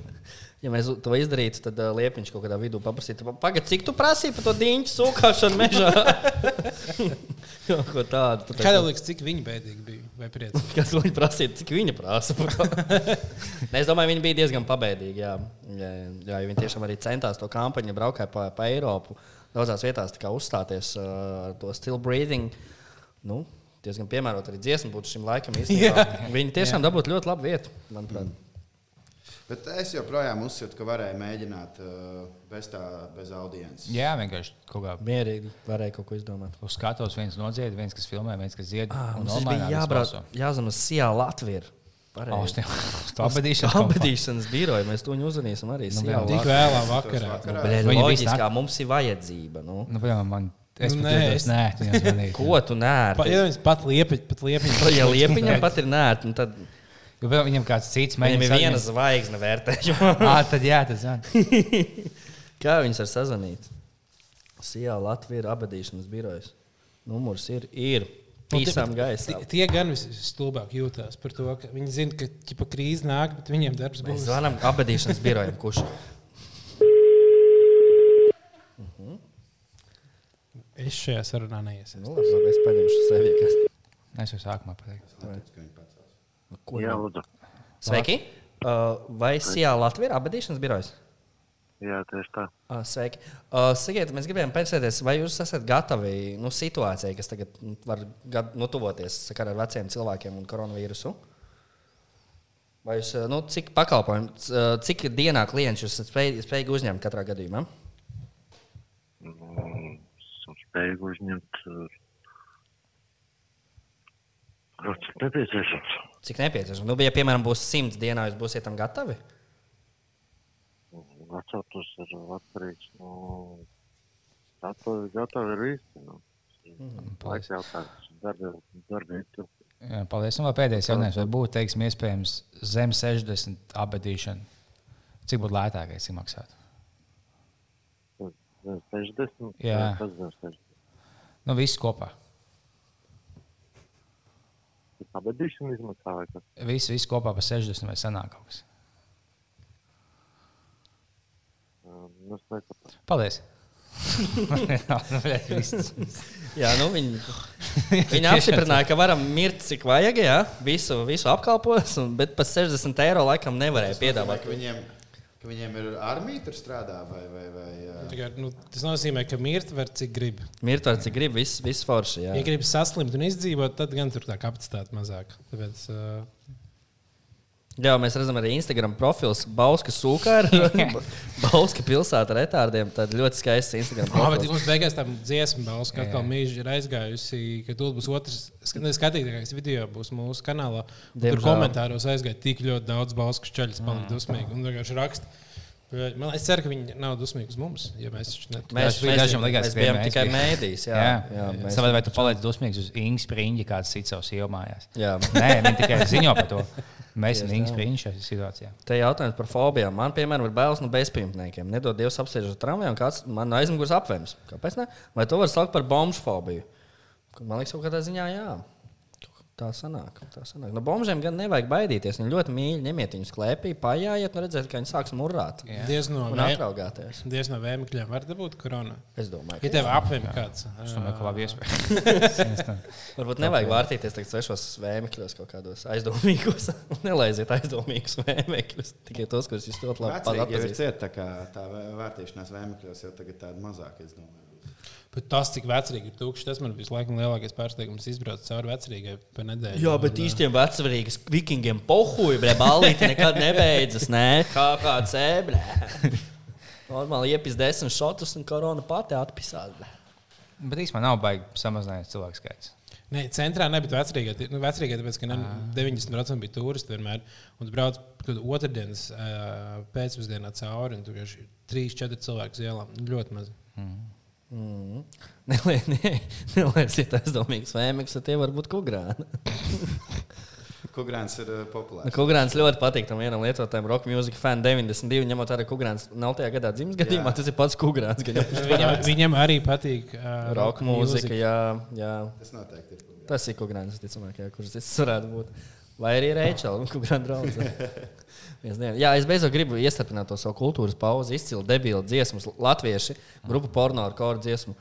ja mēs to izdarītu, tad uh, Liepiņš kaut kādā vidū paprasītu, pagaidi, cik tu prasīji par to dīņu sūkāšanu mežā? Kaut ko tādu. Tā kā- liekas, cik viņi bēdīgi bija? Vai priecīgi? Kas viņa prasīja, cik viņa prasa? es domāju, viņi bija diezgan pabēdīgi. Jā, jā, jā viņi tiešām arī centās to kampaņu, braukāja pa, pa Eiropu. Daudzās vietās uzstāties uh, ar to still breathing. Nu, diezgan piemērot arī dziesmu būtu šim laikam. īstenībā. Viņi tiešām dabūtu ļoti labu vietu, manuprāt. Bet es joprojām uzskatu, ka varēja mēģināt uh, bez tā, bez audiences. Jā, vienkārši kaut kā Mierīgi varēja kaut ko izdomāt. uz skatuves viens nodzied, viens, kas filmē, viens, kas dzied. Ah, un mums bija jābrauc, jāzvan uz Sijā Latviju. Kompāniju. Abadīšanas biroju mēs to uzvanīsim arī. Nu, jā, Tik vēlā vakarā. vakarā. Bļaļ, Viņi loģiski, visi kā mums ir vajadzība. Nu. Nu, piemēram, man, es Nu, pat nē, es- nē. Ko tu Pa, nērti? ja viņas pat liepiņa, pat liepiņa. Ja liepiņam pat ir nērti, nu tad Jo viņam kāds cits viņam ir mēģina viena zvaigzne vērtējuma. Ah, tad jā, tas ir. Kā viņas var sazvanīt? Sijā Latvija ir abadīšanas birojas. Numurs ir, ir visam gaisā. Tie- Tie gan visstulbāk jūtās par to, ka viņi zina, ka ķipa krīze nāk, bet viņiem darbs Mēs būs. zvanām abadīšanas birojam, kurš Es šajā sarunā neiesaistos. Nu, labi, es paņemšu sevi. Kas... Es jau sākumā pateicu. Ko Jā, nu? lūdzu. Sveiki! Uh, vai Sijā Latvija ir abadīšanas birojas? Jā, tieši tā. Uh, Sveiki. Uh, Sakiet, mēs gribējām pēcēties, vai jūs esat gatavi nu, situācijai, kas tagad nu, var nu, tuvoties sakarā ar veciem cilvēkiem un koronavīrusu? Vai jūs, nu, cik pakalpojumu, cik dienā klientus jūs esat spēj, spējīgi uzņemt katrā gadījumā? Mm, Esam spējīgi uzņemt. Uh, Cik nepieciešams? Cik nepieciešams? Nu, ja, piemēram, būs simts dienā, jūs būsiet tam gatavi? Atceltos ir atkarīgs no. Gatavi, gatavi ir visi. Nu. Laiks jautājums. Darbi, darbi, tur. Jā, paldies. Un vēl pēdējais jautājums. Vai būtu, teiksim, iespējams zem 60 abadīšana? Cik būtu lētākais izmaksāt? 60. Jā. Tas ir 60. Nu, viss kopā. Abadīšana izmaksā vai kas? Viss, viss kopā pa 60 vai senāk kaut kas. Nu, es nesaprotu. Paldies! Nu. Jā, nu, viņi, viņi apstiprināja, ka varam mirt cik vajag, jā, visu, visu apkalpos, un, bet par 60 eiro laikam nevarēja piedāvāt. Viņiem, ka viņiem ir armija tur strādā vai, vai, vai kā, Nu, tas nozīmē, ka mirt var cik grib. Mirt var cik grib, viss vis forši. Jā. Ja grib saslimt un izdzīvot, tad gan tur tā kapacitāte mazāk. Tāpēc, uh, Jā, mēs redzam arī Instagram profils Bauska sūkā ar Bauska pilsētu ar etādiem. Tad ļoti skaists Instagram Ah, bet profils. mums beigās tam dziesmu balss, ka atkal mīļi ir aizgājusi, ka tur būs otrs skatītākais video būs mūsu kanālā. Tur Diemžēl. komentāros aizgāja tik ļoti daudz balss, ka čaļas palika dusmīgi un vienkārši raksta. Man, es ceru, ka viņi nav dusmīgi uz mums, ja mēs net... Mēs, mēs, dažiem likās, mēs ka bijām tikai mēdīs. Jā, Jā, jā, mēs, Savādāk, vai tu paliec dusmīgs uz Ingas Spriņģi, kāds cits savus iemājās? jā. Nē, viņi tikai ziņo par to. Mēs esam tā. Spriņģi šajā situācijā. Te jautājums par fobijām. Man, piemēram, ir bailes no bezpajumtniekiem. Nedod Dievs apsēžot tramvajā, un kāds man no aizmugures apvēms. Kāpēc ne? Vai to var saukt par bombu fobiju? Man liekas, kaut kādā ziņā jā. Tā sanāk. Tā sanāk. No bombžiem gan nevajag baidīties. Viņi ļoti mīļi ņemiet viņus klēpī, paiet, un redzēt, kā viņi sāks murrāt Diez no, atraugāties. Diez no vēmekļiem var dabūt koronu. Es domāju, Ja ka tev apvem kāds. Es domāju, ka labi iespēja. varbūt nevajag vārtīties tagad svešos vēmekļos, kaut kādos aizdomīgos. Nelaiziet aizdomīgus vēmekļus. Tikai tos, kurus jūs ļoti labi Vecrīgi jau ir pazīstat. tā kā tā vē- vērtīšanās vēmekļos jau tagad tāda mazāk, es domāju. Bet tas, cik vecrīgi ir tukšs, tas man visu laiku lielākais pārsteigums. Izbraukt cauri vecrīgai pa nedēļu. Jā, bet īstiem vecvārīgiem vikingiem pohuļi, bet balīti nekad nebeidzas. Nē, kā kāds ebrē. Normāli iepis desmit šotus un korona pati atpisās. bļē. Bet īstenībā nav baigi samazinājies cilvēku skaits. Nē, centrā nebija vecrīgā. Nu, vecrīgā tāpēc, ka ne, 90% bija turisti vienmēr. Un tu brauc otrdienas pēcpusdienā cauri, un tur ir 3-4 cilvēku uz ielām. Ļoti maz. Mm. Nelieciet aizdomīgus vēmekļus, tad tie var būt kugrāni. Kugrāns ir uh, populārs. Kugrāns ļoti patīk tam vienam lietotājam, rock music fan 92, ņemot vērā, ka Kugrāns nav tajā gadā dzimis gadījumā, Jā. tas ir pats jau Viņam, viņam arī patīk uh, Rock mūzika, jā, jā. Tas noteikti ir. Kugrāns. Tas ir Kugrāns, ticamāk, jā, kurš tas varētu būt. Vai arī Kugrāna draugs. Viens diena. Jā, es beidzot gribu iestarpināt to savu kultūras pauzi, izcilu debilu dziesmu, latvieši, grupu porno ar koru dziesmu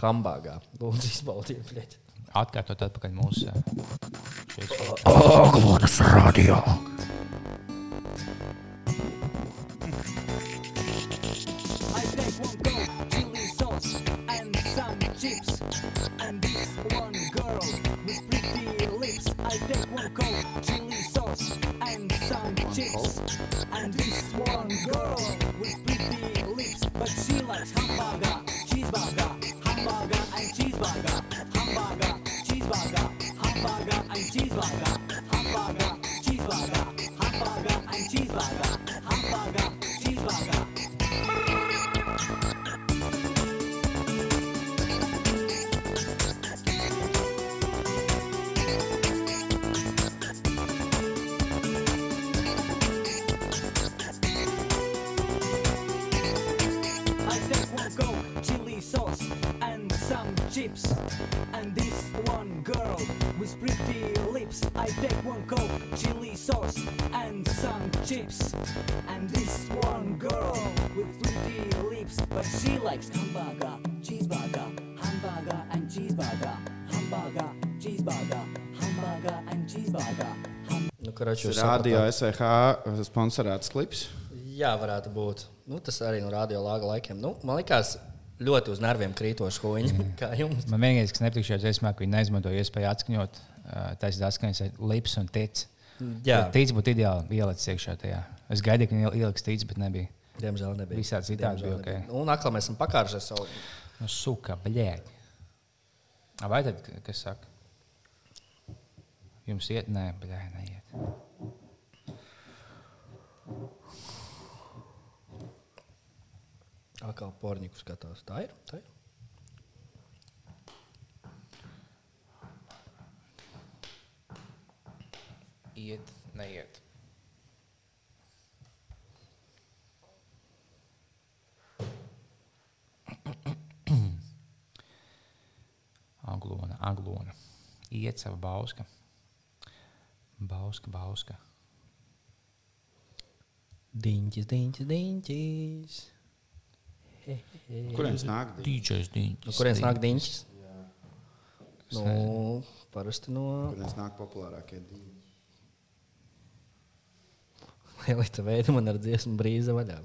Hambāgā. Lūdzu, izbaudiet. Atkārtot atpakaļ mūsu šīs Aglonas radio. I take one coke, chili sauce, and some chips. And this one girl coke, chili sauce, and some chips. And this one girl Nu, jūs Radio. SVH sponsorēts klips. Jā, varētu būt. Nu, tas arī no radio lāga laikiem. Nu, man liekas, ļoti uz nerviem krītoši huīņi. Kā jums? Man vienīgais, kas nepatīk šajā dziesmā, ka viņi neizmanto iespēju atskaņot, taisīt atskaņas ar lips un tic. Jā, Tic būtu ideāli ielikt iekšā tajā. Es gaidīju, ka viņi ieliks tic, bet nebija. diemžēl nebija. Visādi citādi bija, ok. Un atkal mēs esam pakāršies savu. Nu, suka, blēdi. Vai tad, kas saka? Jums iet, nē, blēdi, neiet. Atkal porniku skatās. Tā ir. Tā ir. Iet, neiet. Aglona, aglona. Iet sava bauska. Bauska, bauska. Diņķis, diņķis, diņķis. Kurienes nāk? Dīdžers, dīdžers. No kurienes nāk diņķis? Nu, parasti no Kurienes nāk populārākie divi? Lielita veida man ar dziesmu brīza vaļā.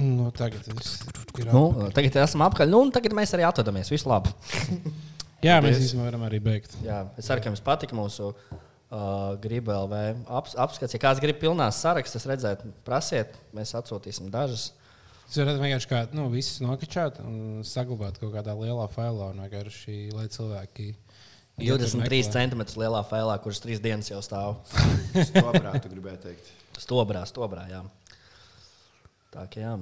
Nu, tagad viss ir. Nu, tagad esam apkaļ, nu, un tagad mēs arī atvadamies. Visu labi. Jā, mēs īstenībā varam arī beigt. Jā, es ceru, ka jums patika mūsu uh, griba LV aps, apskats. Ja kāds grib pilnās sarakstus redzēt, prasiet, mēs atsūtīsim dažas. Tas var vienkārši kā nu, visus nokačāt un saglabāt kaut kādā lielā failā. Vienkārši, lai cilvēki. iet un 23 meklē. centimetrus lielā failā, kurš trīs dienas jau stāv. Stobrā, tu gribēji teikt. Stobrā, stobrā, jā. Tā kā jā.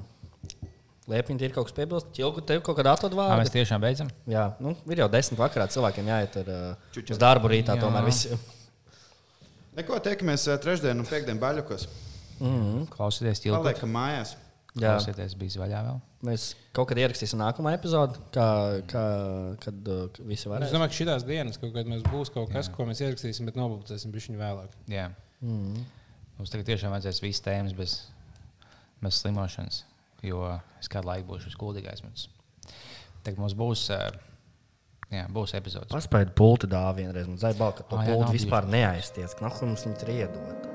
Liepiņš ir kaut kas piebilst. Čilku, tev kaut kādā Ā, atvadvārdā. Mēs tiešām beidzam. Jā, nu, ir jau desmit vakarā cilvēkiem jāiet ar, uh, uz darbu rītā. Jā. Tomēr visi. Neko tiekamies ā, trešdien un piekdien baļķos. Klausieties, ķilpot. Paliekam mājās. Jā. Klausieties, bija vaļā vēl. Mēs kaut kad ierakstījām nākamo epizodi, kā, kā, kad uh, visi Es varēs. domāju, ka šīs dienas kaut kad mēs būs kaut kas, ko mēs ierakstīsim, bet nopublicēsim viņu vēlāk. Jā. Mums tagad tiešām vajadzēs visas tēmas bez, bez slimošanas, jo es kādu laiku būšu skuldīgais. Mums. Tagad mums būs, ā, jā, būs epizodes. Paspēju pulti dāvā vienreiz. Man zaibā, ka to jā, pulti vispār neaizties. Nahu mums viņi tur iedod.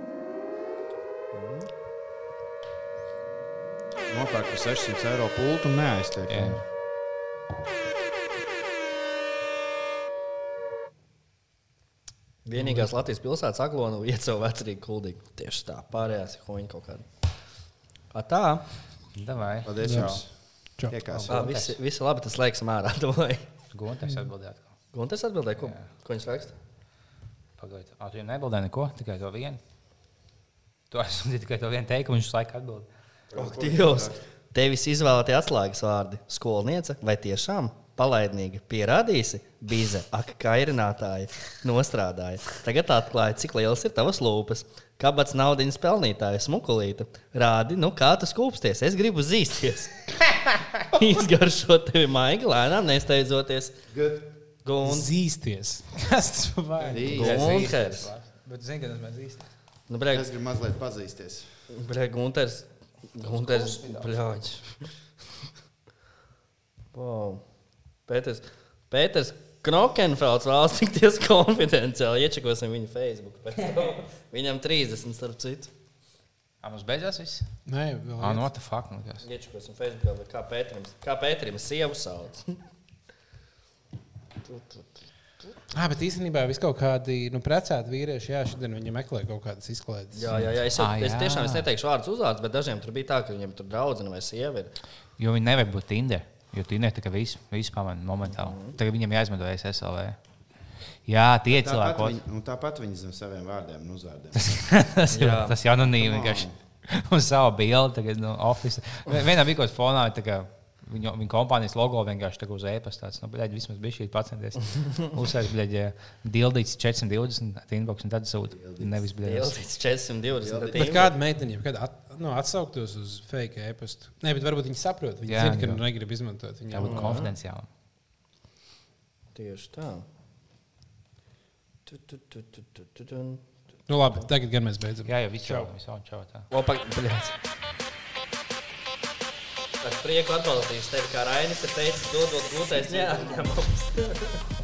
Nopērk par 600 eiro pultu un neaiztiek. Vienīgās Latvijas pilsētas aglonu savu vecrīgu kuldīgu. Tieši tā, pārējās ir hoņi kaut kāda. A, tā. Davai. Paldies jums. Čau. Tiekās. Ā, visi, visi labi, tas laiks mārā. Vai? Guntes atbildēt. Guntes atbildēja, ko, ko viņš raksta? Pagaidiet. Ah, tu jau nebildēji neko, tikai to vienu. Tu esmu tikai to vienu teikumu, viņš laiku atbild. Ak, Dievs! Tevis izvēlētie atslēgas vārdi - skolniece vai tiešām palaidnīga pierādīsi, bize, ak, kairinātāja, nostrādāja. Tagad atklāja, cik liels ir tavas lūpas. Kāpēc naudas pelnītāja, smukulīte? Rādi, nu kā tu skūpsties, es gribu zīsties. Izgaršo tevi maigi, lēnām nesteidzoties. Gunts, Zīsties. Kas tas par vārdu? Gunters. Bet zini, ka tas mēs īsti. Nu, breg, Es gribu mazliet pazīsties. breg, Gunters. Gunters, bļāģis. Wow. Pēters, Pēters Knokenfelds vēlas tikties konfidenciāli. Iečakosim viņu Facebook. pēc tam. Viņam 30, starp citu. Ah, mums beidzās viss? Nē, vēl Ah, viens. no tā nu, kas. Iečakosim Facebook, vai kā Pēterim, kā Pēterim sievu sauc. Ah, bet īstenībā vis kaut kādi nu, precēti vīrieši, jā, šodien viņi meklē kaut kādas izklaides. Jā, jā, jā. Es, jau, Ah, es jā. tiešām es neteikšu vārdus uzvārdus, bet dažiem tur bija tā, ka viņiem tur draudzene vai sieva ir. Jo viņi nevajag būt Tinder. Jo Tinder tikai visu, visu pamana momentāli. Tagad viņam jāizmanto SSLV. Jā, tie Tāpat, cilvēki. viņi, un tāpat viņi zem saviem vārdiem un uzvārdiem. tas ir Jā. tas ir anonīmi. vienkārši Uz savu bildi, tagad no oficiāla. Vienā bija kaut kāda fonā, viņa, viņa kompānijas logo vienkārši tā kā uz e-pasta. tāds, Nu, bļaļ, vismaz bija šī pacienties. Uzsvērt, bļaļ, dildīts 420, inbox un tad sūta. Nevis bļaļ. Ilgts 420. tad Bet kāda meitene, kad at, nu, atsauktos uz fake e-pastu? Nē, bet varbūt viņi saprot. Viņi Jā, zina, ka jā. negrib izmantot viņu. Jābūt konfidenciālam. Tieši tā. Tu, tu, tu, tu, tu, tu, tu. Nu, labi, tagad gan mēs beidzam. Jā, jau viss jau ir čau. tā. Opa. Ar prieku atbalstīšu tevi, kā Rainis ir teicis, dodot gūtais neatņemams.